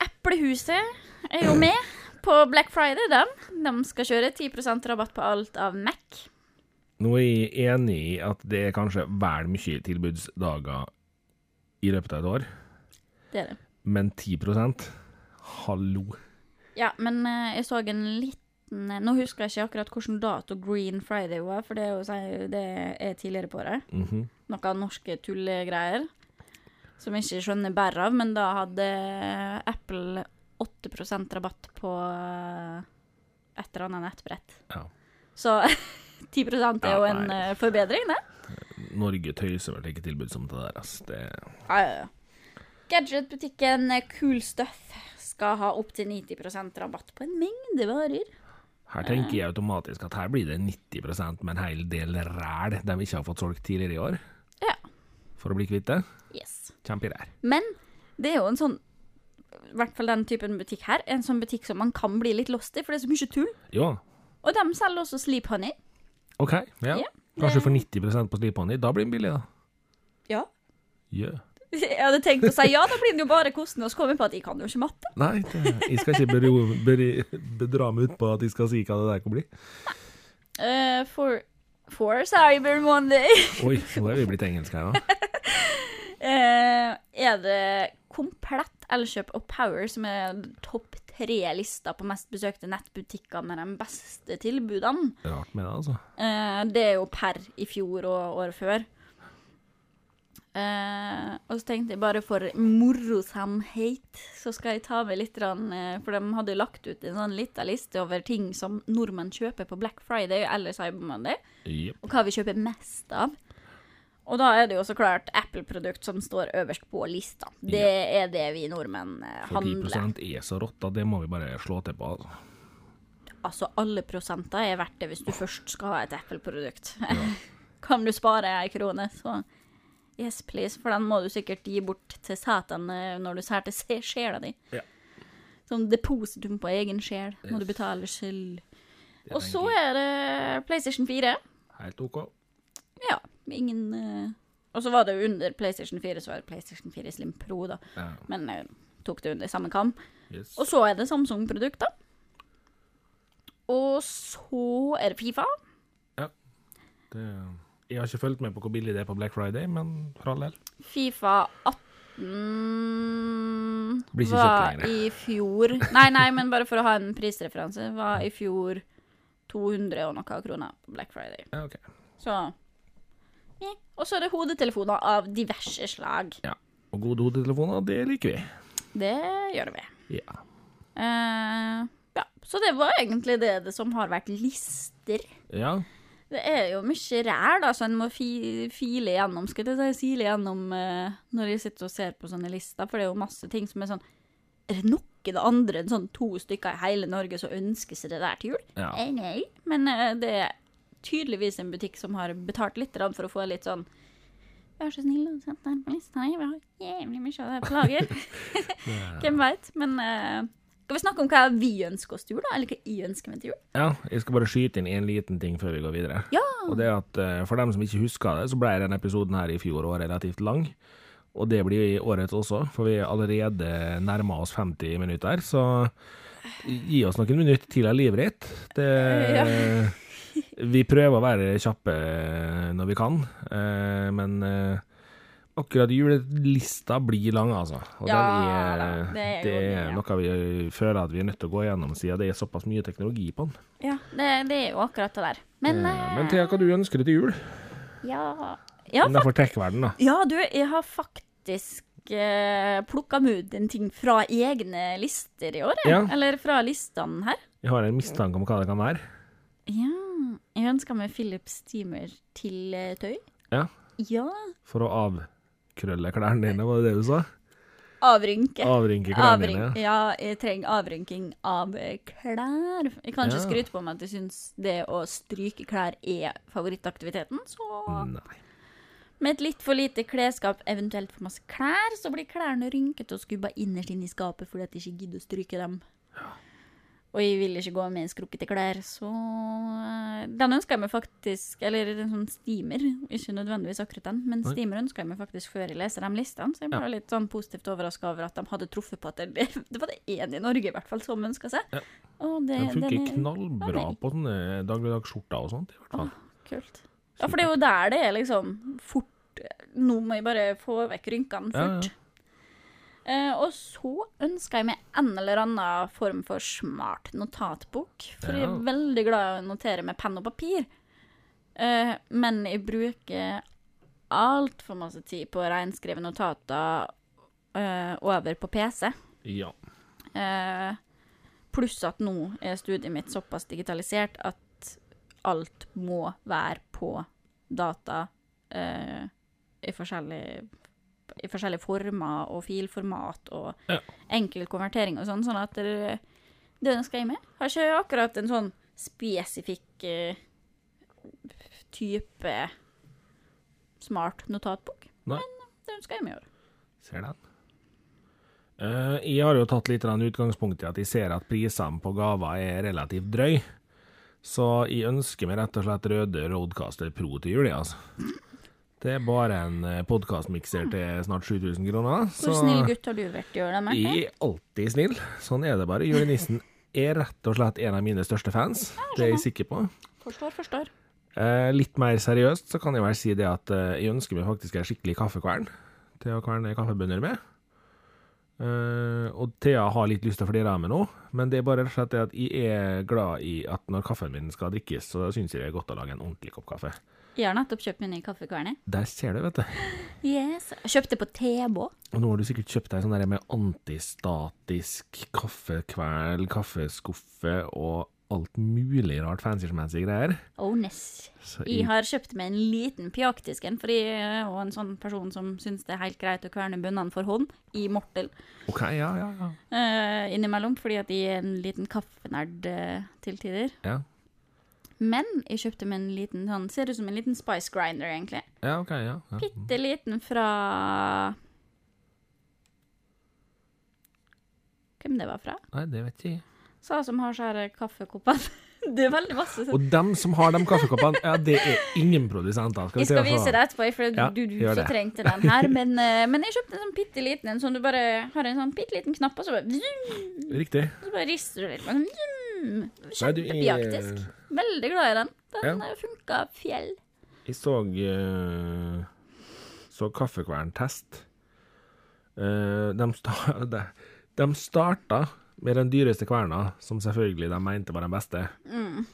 Eplehuset er jo med på Black Friday, dem. De skal kjøre 10% rabatt på alt av Mac. Nå er jeg enig i at det er kanskje vel mye tilbudsdager i løpet av et år, Det er det. men 10% Hallo. Ja, men eh, jeg så en liten eh, Nå husker jeg ikke akkurat hvilken dato Green Friday var, for det er, jo, det er tidligere på året. Mhm. Noen norske tullegreier som jeg ikke skjønner bæret av, men da hadde Apple 8% rabatt på eh, et eller annet nettbrett. Ja. Så 10 er jo Ja, en nei. eh, forbedring, det. Norge tøyser vel ikke tilbud som det der, ass. Det Ja, ja, ja. Gadgetbutikken Cool Stuff skal ha opptil 90 rabatt på en mengde varer. Her tenker jeg automatisk at her blir det 90% med en hel del ræl de ikke har fått solgt tidligere i år. Ja. For å bli kvitt det. Yes. Kjemperær. Men det er jo en sånn I hvert fall den typen butikk her. En sånn butikk som man kan bli litt lost i, for det er så mye tull. Ja, Og de selger også Sleep Honey. OK. Ja. Ja, Kanskje for 90% på Sleep Honey. Da blir den billig, da. Ja. Ja. Jeg hadde tenkt å si ja, da blir den jo bare kosten, og så kom jeg på at jeg kan jo ikke matte. Nei, det, jeg skal ikke bero, beri, bedra meg ut på at jeg skal si hva det der kan bli. Uh, for, for Cyber Monday Oi, nå er vi blitt engelske her, da. uh, er det komplett Elkjøp og Power som er topp tre-lista på mest besøkte nettbutikker med de beste tilbudene. Rart med det, altså. Uh, det er jo per i fjor og året før. Eh, og så tenkte jeg bare for morosamhet, så skal jeg ta med litt, eh, for de hadde lagt ut en sånn lita liste over ting som nordmenn kjøper på Black Friday eller Cyber Monday, Yep. og hva vi kjøper mest av. Og da er det jo så klart Apple-produkt som står øverst på lista. Det er det vi nordmenn handler 10 handler. er så rått at det må vi bare slå til på. Altså. Altså, alle prosenter er verdt det hvis du først skal ha et Apple-produkt. kan du spare ei krone, så yes, please. For den må du sikkert gi bort til Satan eh, når du sær til sjela di. Ja. Sånn depositum på egen sjel må du betale selv. Og så er det PlayStation 4. Helt OK. Ja, ingen uh... Og så var det under PlayStation 4, så var det PlayStation 4 Slim Pro, da. Ja, Men jeg tok det under samme kam. yes. Og så er det Samsung-produkter. Og så er det Fifa. Ja. Det, jeg har ikke fulgt med på hvor billig det er på Black Friday, men for all del. Fifa 18 Blir ikke var lenger. i fjor Nei, nei, men bare for å ha en prisreferanse, var i fjor 200 og noe kroner på Black Friday. Ja, ok. Så ja. Og så er det hodetelefoner av diverse slag. Ja. Og gode hodetelefoner, det liker vi. Det gjør vi. Ja. Eh, ja, så det var egentlig det, det som har vært lister. ja. Det er jo mye ræl da, så en må fi, file igjennom, skal jeg si, sile gjennom eh, når jeg sitter og ser på sånne lister, for det er jo masse ting som er sånn Er det noen andre enn sånn to stykker i hele Norge som ønsker seg det der til jul? Ja. Eh, nei. Men eh, det er tydeligvis en butikk som har betalt litt for å få litt sånn Vær så snill og sette den på lista. Vi har jævlig mye av det på lager. Hvem veit. Men eh, skal vi snakke om hva vi ønsker oss til jul, da? Eller hva jeg ønsker meg til jul? ja. Jeg skal bare skyte inn en liten ting før vi går videre. Ja. Og det er at eh, For dem som ikke husker det, så ble denne episoden her i fjor òg relativt lang. Og det blir i årets også, for vi er allerede nærma oss 50 minutter. Så gi oss noen minutter til av livet ditt. Det, vi prøver å være kjappe når vi kan, eh, men eh, akkurat julelista blir lang, altså. Og Ja den da, er, det er Det er, ja. noe vi føler at vi er nødt til å gå gjennom, siden det er såpass mye teknologi på den. Ja, det, det er jo akkurat det der. Men, Eh, Men Thea, hva du ønsker deg til jul? ja, ja, Innenfor tech-verdenen, da. ja, du, jeg har faktisk eh, plukka med ut en ting fra egne lister i år. Ja. Eller fra listene her. Jeg har en mistanke om hva det kan være. Ja, jeg ønska meg Philips Steamer til eh, tøy. Ja. Ja. For å avkrølle klærne dine, var det det du sa? Avrynke. Avrynke klærne Avrynk, dine. ja, jeg trenger avrynking av klær. Jeg kan ikke Ja. skryte på meg at jeg syns det å stryke klær er favorittaktiviteten, så Nei. Med et litt for lite klesskap, eventuelt for masse klær, så blir klærne rynkete og skubba innerst inn i skapet fordi at jeg ikke gidder å stryke dem. Og jeg vil ikke gå med skrukkete klær, så eh, Den ønsker jeg meg faktisk Eller en sånn steamer, ikke nødvendigvis akkurat den, men steamer ønsker jeg meg faktisk før jeg leser de listene, så jeg Ja. ble litt sånn positivt overraska over at de hadde truffet på at det, det var det én i Norge i hvert fall som ønska seg. Ja. Og det, Den funker den er knallbra på sånne dagligdagsskjorter og sånt, i hvert fall. kult. Ja, for det er jo der det er liksom fort Nå må jeg bare få vekk rynkene Ja, fort. Eh, og så ønsker jeg meg en eller annen form for smart notatbok. For jeg er veldig glad i å notere med penn og papir. Uh, men jeg bruker altfor masse tid på å reinskrive notater uh, over på PC. Ja. Pluss at nå er studiet mitt såpass digitalisert at alt må være på data i forskjellige i forskjellige former og filformat og Ja. enkel konvertering og sånn, sånn at det, det ønsker jeg meg. Har ikke akkurat en sånn spesifikk eh, type smart notatbok. Nei. Men det ønsker jeg meg i år. Ser den. Uh, jeg har jo tatt litt utgangspunkt i at jeg ser at prisene på gaver er relativt drøy. Så jeg ønsker meg rett og slett røde Roadcaster Pro til jul, altså. Det er bare en podkastmikser til snart 7000 kroner. Hvor snill gutt har du vært i år, da, Marte? Jeg er alltid snill. Sånn er det bare. Julenissen er rett og slett en av mine største fans. Det er jeg sikker på. Forstår, forstår. Eh, litt mer seriøst så kan jeg vel si det at eh, jeg ønsker meg faktisk en skikkelig kaffekvern til å kverne kaffebønner med. Eh, og Thea har litt lyst til å flire av meg nå, men det er bare rett og slett det at jeg er glad i at når kaffen min skal drikkes, så syns jeg det er godt å lage en ordentlig kopp kaffe. Jeg har nettopp kjøpt min ny kaffekverne. Der ser du, vet du. Yes. Kjøpte på Tebo. Og nå har du sikkert kjøpt deg sånn der med antistatisk kaffekveld, kaffeskuffe og alt mulig rart fancy-schmancy greier. Oh, yes. Jeg jeg, har kjøpt meg en liten pjaktisk en, for jeg er en sånn person som syns det er helt greit å kverne bønnene for hånd, i mortel, OK, ja, ja, ja. Uh, innimellom, fordi at jeg er en liten kaffenerd uh, til tider. Ja, Men jeg kjøpte meg en liten sånn, ser ut som en liten spice grinder, egentlig. ja OK, ja. ja. Bitte liten fra Hvem det var fra? Nei, det vet ikke jeg. Sa som har sånne kaffekopper. Det er veldig masse sånn. Og dem som har de kaffekoppene, ja, det er ingen produsenter. Jeg si skal vise deg det etterpå, for Ja, du, du ikke trengte den her. Men, eh, men jeg kjøpte en sånn bitte liten en, sånn du bare har en sånn bitte liten knapp, og så bare, Riktig. så bare rister du litt. Men, Veldig glad i den. Den Ja. funka fjell. Jeg så, eh, så Kaffekvern-test. Eh, de, sta, de starta med den dyreste kverna, som selvfølgelig de mente var den beste. Mm.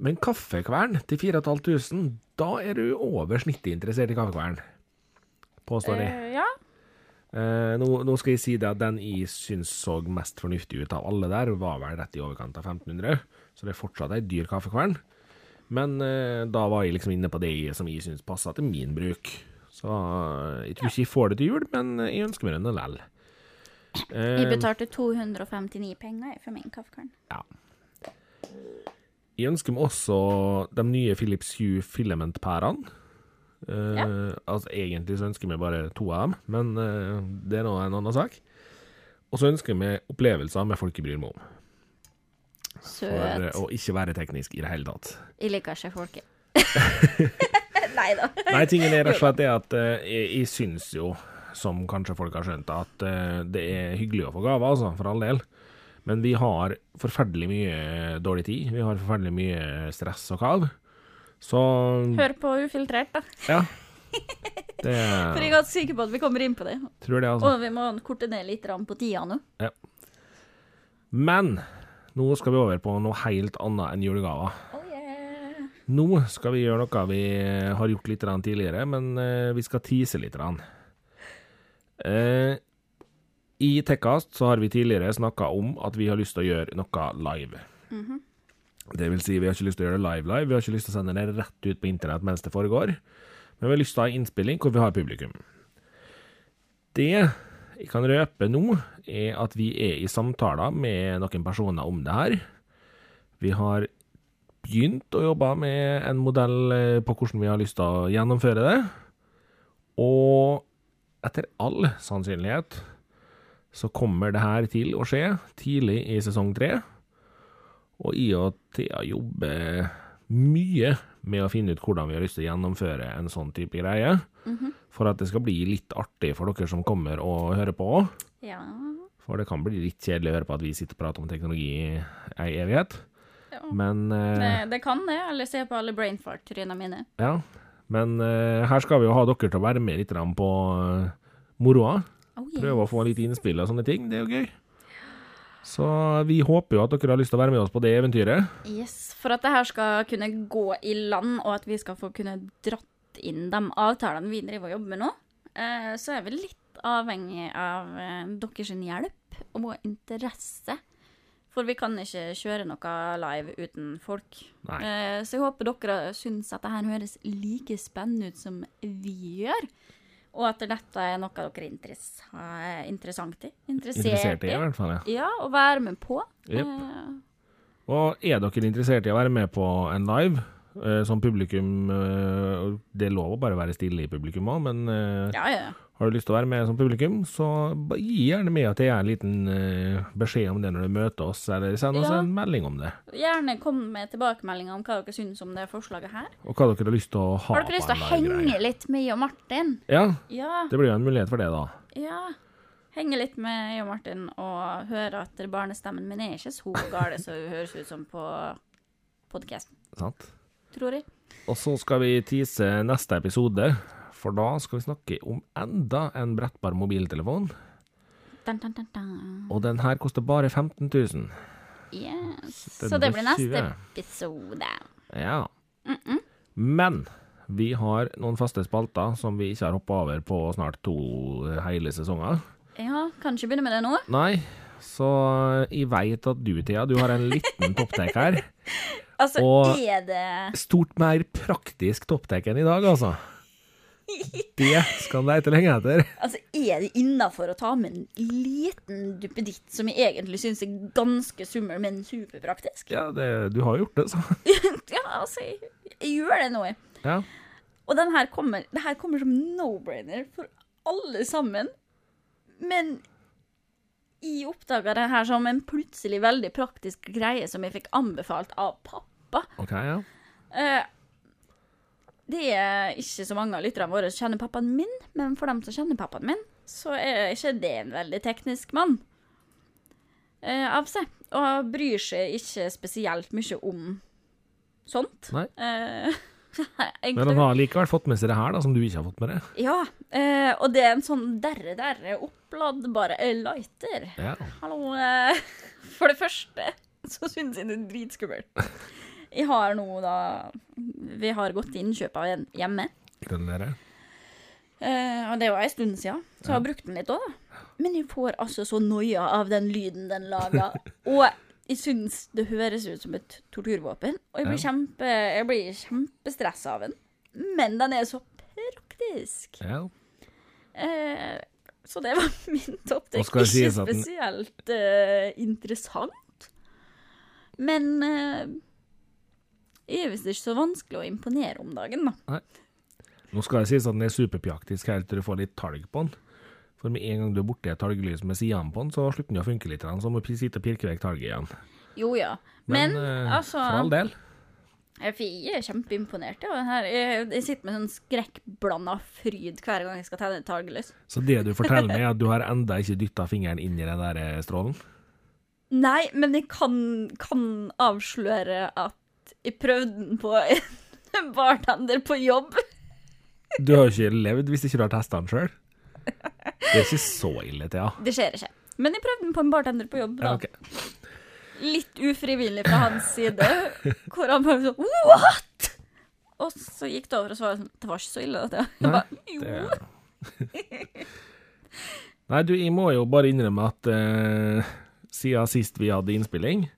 Men kaffekvern til 4500, da er du over snittet interessert i kaffekvern. Påstår jeg. Uh, ja. Uh, nå, nå skal jeg si det at den jeg syns så mest fornuftig ut av alle der, var vel rett i overkant av 1500, så det er fortsatt ei dyr kaffekvern. Men eh, da var jeg liksom inne på det som jeg syns passa til min bruk. Så eh, jeg tror ikke jeg får det til jul, men jeg ønsker meg den likevel. Jeg Eh, betalte 259 penger for min kaffekvern. ja. Jeg ønsker meg også de nye Philips Hue filament-pærene. Eh, Ja. Altså, egentlig så ønsker jeg meg bare to av dem, men eh, det er nå en annen sak. Og så ønsker jeg meg opplevelser med folk jeg bryr meg om. For eh, Søt. å ikke være teknisk i det hele tatt. Jeg liker ikke folket. Nei da. Nei, tingen er rett og slett det at uh, jeg, jeg syns jo, som kanskje folk har skjønt, at uh, det er hyggelig å få gaver, altså, for all del. Men vi har forferdelig mye dårlig tid. Vi har forferdelig mye stress og kav. Så Hør på Ufiltrert, da. ja. Det For jeg er ganske sikker på at vi kommer inn på det. tror det, altså. Og vi må korte ned litt på tida nå. Ja. Men nå skal vi over på noe helt annet enn julegaver. Oh yeah. Nå skal vi gjøre noe vi har gjort litt tidligere, men eh, vi skal tease litt. Eh, I Tekkast så har vi tidligere snakka om at vi har lyst til å gjøre noe live. Det vil si, vi har ikke lyst til å gjøre det live-live, vi har ikke lyst til å sende det rett ut på internett mens det foregår, men vi har lyst til å ha innspilling hvor vi har publikum. Det jeg kan røpe nå, er at vi er i samtaler med noen personer om det her. Vi har begynt å jobbe med en modell eh, på hvordan vi har lyst til å gjennomføre det. Og etter all sannsynlighet så kommer det her til å skje tidlig i sesong tre. Og jeg og Thea jobber mye med å finne ut hvordan vi har lyst til å gjennomføre en sånn type greie. For at det skal bli litt artig for dere som kommer og hører på. Ja. For det kan bli litt kjedelig å høre på at vi sitter og prater om teknologi i ei evighet. ja. Men eh, Det, det kan det. Eller se på alle brainfart-tryna mine. Ja, men eh, her skal vi jo ha dere til å være med litt på uh, moroa. Oh, yes. Prøve å få litt innspill og sånne ting. Det er jo gøy. Så vi håper jo at dere har lyst til å være med oss på det eventyret. Yes, For at det her skal kunne gå i land, og at vi skal få kunne dratt inn de avtalene vi driver og jobber med nå, eh, så er vi litt avhengig av eh, deres hjelp og interesse. For vi kan ikke kjøre noe live uten folk. Nei. Eh, så jeg håper dere syns at det her høres like spennende ut som vi gjør. Og at dette er noe dere er er interessant i. Interessert, i, i hvert fall. Ja. Ja, og være med på. Eh, Og er dere interessert i å være med på en live, Som publikum eh, Det er lov å bare være stille i publikum òg, men eh, Ja, ja. har du lyst til å være med som publikum, så gi gjerne med at det er en liten eh, beskjed om det når du møter oss, eller send oss Ja. en melding om det. Gjerne kom med tilbakemeldinger om hva dere syns om det forslaget her. Og hva dere har lyst til å ha Har dere lyst til å henge greie. litt med jeg og Martin? Ja, Ja. det blir jo en mulighet for det, da. Ja. Henge litt med jeg og Martin og høre at barnestemmen min er ikke så gal som hun høres ut som på podkasten, Sant? Tror jeg. Og så skal vi tease neste episode, for da skal vi snakke om enda en brettbar mobiltelefon. Dun, dun, dun. Og den her koster bare 15 000. Yes. Så det blir neste episode. Ja. Men vi har noen faste spalter som vi ikke har hoppa over på snart to hele sesonger. Ja, kanskje begynne med det nå. Nei, så jeg veit at du, Thea, du har en liten topptek her. Altså, Og- er det Stort mer praktisk topptek enn i dag, altså. Det skal de lete lenge etter. Altså, er det innafor å ta med en liten duppeditt som jeg egentlig syns er ganske summel, men superpraktisk? Ja, det, du har jo gjort det, så. Ja, altså, jeg, jeg gjør det nå. jeg. Ja. Og den her kommer, det her kommer som no-brainer for alle sammen. Men jeg oppdaga det her som en plutselig veldig praktisk greie som jeg fikk anbefalt av pappa. OK, ja. Eh, det er ikke så mange av lytterne våre som kjenner pappaen min, men for dem som kjenner pappaen min, så er ikke det en veldig teknisk mann eh, av seg. Og bryr seg ikke spesielt mye om sånt. Nei. Eh, Men han har likevel fått med seg det her, da, som du ikke har fått med deg. Ja, eh, og det er en sånn derre derre oppladbare lighter. Ja. Hallo. Eh, for det første så syns jeg det er dritskummelt. Jeg har nå da Vi har gått til innkjøp av en hjemme. Gratulerer. Uh, og det var en stund siden, så jeg har brukt den litt òg, da. Men jeg får altså så noia av den lyden den lager. Og jeg syns det høres ut som et torturvåpen. Og jeg blir, Ja. kjempe, jeg blir kjempestressa av den. Men den er så praktisk. Ja. Uh, så det var min topp. Det er ikke spesielt uh, interessant. Men er visst ikke så vanskelig å imponere om dagen, da. Nå skal det sies at den er superpjaktisk helt til du får litt talg på den. For med en gang du er borti et talglys med sidene på den, så slutter den å funke litt, så må du sitte og pirke vekk talget igjen. Jo ja. Men, Men, eh, altså for all del. Jeg er kjempeimponert. Ja. Jeg, jeg sitter med sånn skrekkblanda fryd hver gang jeg skal tenne et talglys. Så det du forteller meg, er at du har enda ikke dytta fingeren inn i den der eh, strålen? Nei, men jeg kan, kan avsløre at jeg prøvde den på en bartender på jobb. Du har jo ikke levd hvis ikke du har testa den sjøl. Det er ikke så ille, Thea. Det skjer ikke. Men jeg prøvde den på en bartender på jobb. Ja, okay. Litt ufrivillig fra hans side. Hvor han bare sånn What?! Og så gikk det over, og så var det sånn Det var ikke så ille, dette. Jeg bare, jo. Det... Nei, du, jeg må jo bare innrømme at uh, siden sist vi hadde innspilling,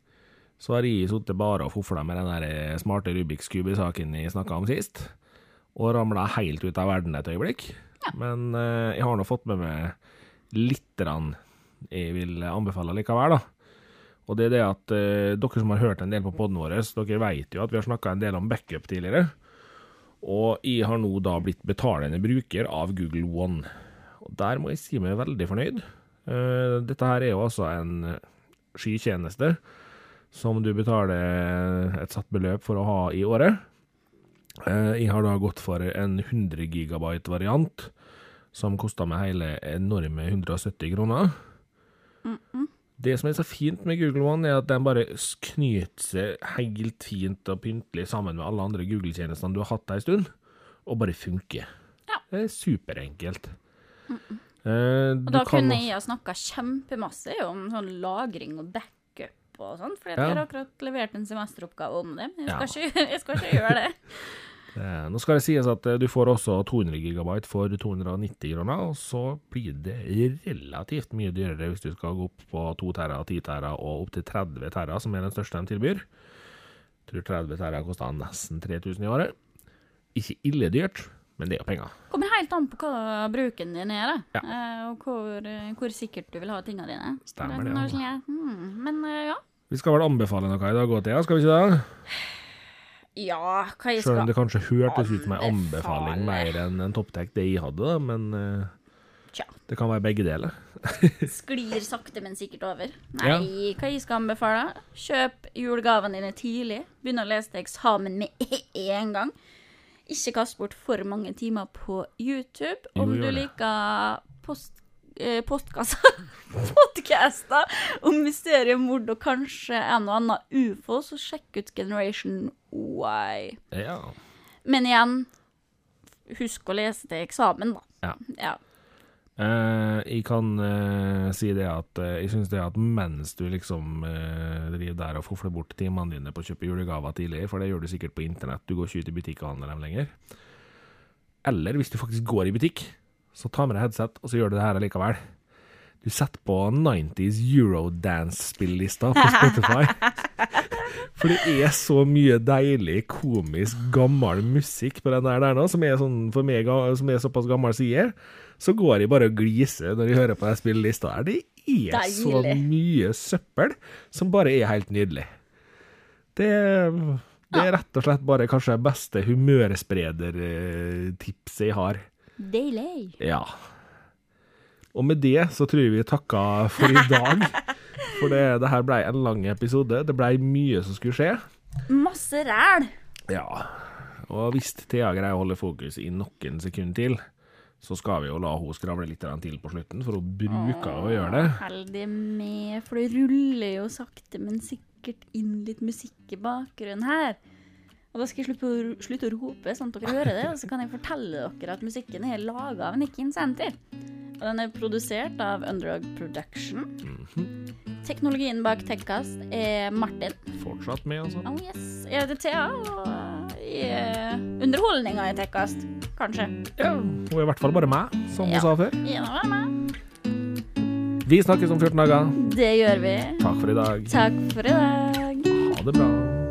så har jeg sittet bare og fofla med den der eh, smarte Rubiks kube-saken jeg snakka om sist, og ramla helt ut av verden et øyeblikk. Men eh, jeg har nå fått med meg litt rann jeg vil anbefale likevel, da. Og det er det at eh, dere som har hørt en del på poden vår, dere vet jo at vi har snakka en del om backup tidligere. Og jeg har nå da blitt betalende bruker av Google One. Og der må jeg si meg veldig fornøyd. Uh, dette her er jo altså en skitjeneste som du betaler et satt beløp for å ha i året. Eh, jeg har da gått for en 100 gigabyte variant, som kosta meg hele enorme 170 kroner. Det som er så fint med Google One, er at den bare knyter seg helt fint og pyntelig sammen med alle andre Google-tjenestene du har hatt ei stund, og bare funker. Ja. Det er superenkelt. Eh, Og da kunne jeg ha snakka kjempemasse om sånn lagring og backup og sånn, for Ja. jeg har akkurat levert en semesteroppgave om det. Men jeg Ja. skal, ikke, jeg skal ikke gjøre det. Nå skal det sies at eh, du får også 200 gigabyte for 290 kroner, og så blir det relativt mye dyrere hvis du skal gå opp på 2 terra, 10 terra og opp til 30 terra, som er den største de tilbyr. Jeg tror 30 terra koster nesten 3000 i året. Ikke ille dyrt, men det er jo penger. Kommer helt an på hva bruken din er, da. Ja. Eh, og hvor, eh, hvor sikkert du vil ha tingene dine. Stemmer det, hmm, men eh, ja. Vi skal vel anbefale noe i dag òg, Thea, skal vi ikke det? Ja, hva jeg Selv om det kanskje hørtes ut som en anbefaling mer enn en topptek det jeg hadde, da, men uh, Tja. det kan være begge deler. Sklir sakte, men sikkert over. Ja. Nei, hva jeg skal anbefale? Kjøp julegavene dine tidlig. Begynn å lese til eksamen med en gang. Ikke kast bort for mange timer på YouTube. Om jo, du liker post, eh, podkaster om mysteriemord og kanskje en og annen ufo, så sjekk ut Generation Y. Ja. Men igjen, husk å lese til eksamen, da. Ja. Ja. Uh, jeg kan uh, si det at uh, jeg syns det at mens du liksom driver der og fofler bort timene dine på å kjøpe julegaver tidlig, for det gjør du sikkert på internett, du går ikke ut i butikk og handler dem lenger. Eller hvis du faktisk går i butikk, så ta med deg headset, og så gjør du det her allikevel. Du setter på 90s Eurodance-spillelista på Spotify. For det er så mye deilig, komisk, gammel musikk på den der, der nå, som er, sånn, for meg, som er såpass gammel som jeg er. Så går jeg bare og gliser når jeg hører på den spillelista her. Det er så mye søppel som bare er helt nydelig. Det, det er rett og slett bare kanskje det beste humørspredertipset jeg har. Deilig. Ja. Og med det så tror jeg vi takker for i dag. For det, det her ble en lang episode. Det ble mye som skulle skje. Masse ræl. Ja. Og hvis Thea greier å holde fokus i noen sekunder til, så skal vi jo la henne skravle litt til på slutten, for hun bruker å gjøre det. Heldig med, for det ruller jo sakte, men sikkert inn litt musikk i bakgrunnen her. Og da skal jeg slutte å, slutte å rope, sånn at dere hører det. Og så kan jeg fortelle dere at musikken er laga av Nick Incenter. Og den er produsert av Underdog Production. Teknologien bak Tekkast er Martin. Fortsatt med, altså. Oh yes. Jeg heter Thea, og i er underholdninga i Tekkast. Kanskje. Ja, hun er i hvert fall bare meg, som hun Ja. sa før. Ja, bare meg. Vi snakkes om 14 dager. Det gjør vi. Takk for i dag. Takk for i dag. Ha det bra.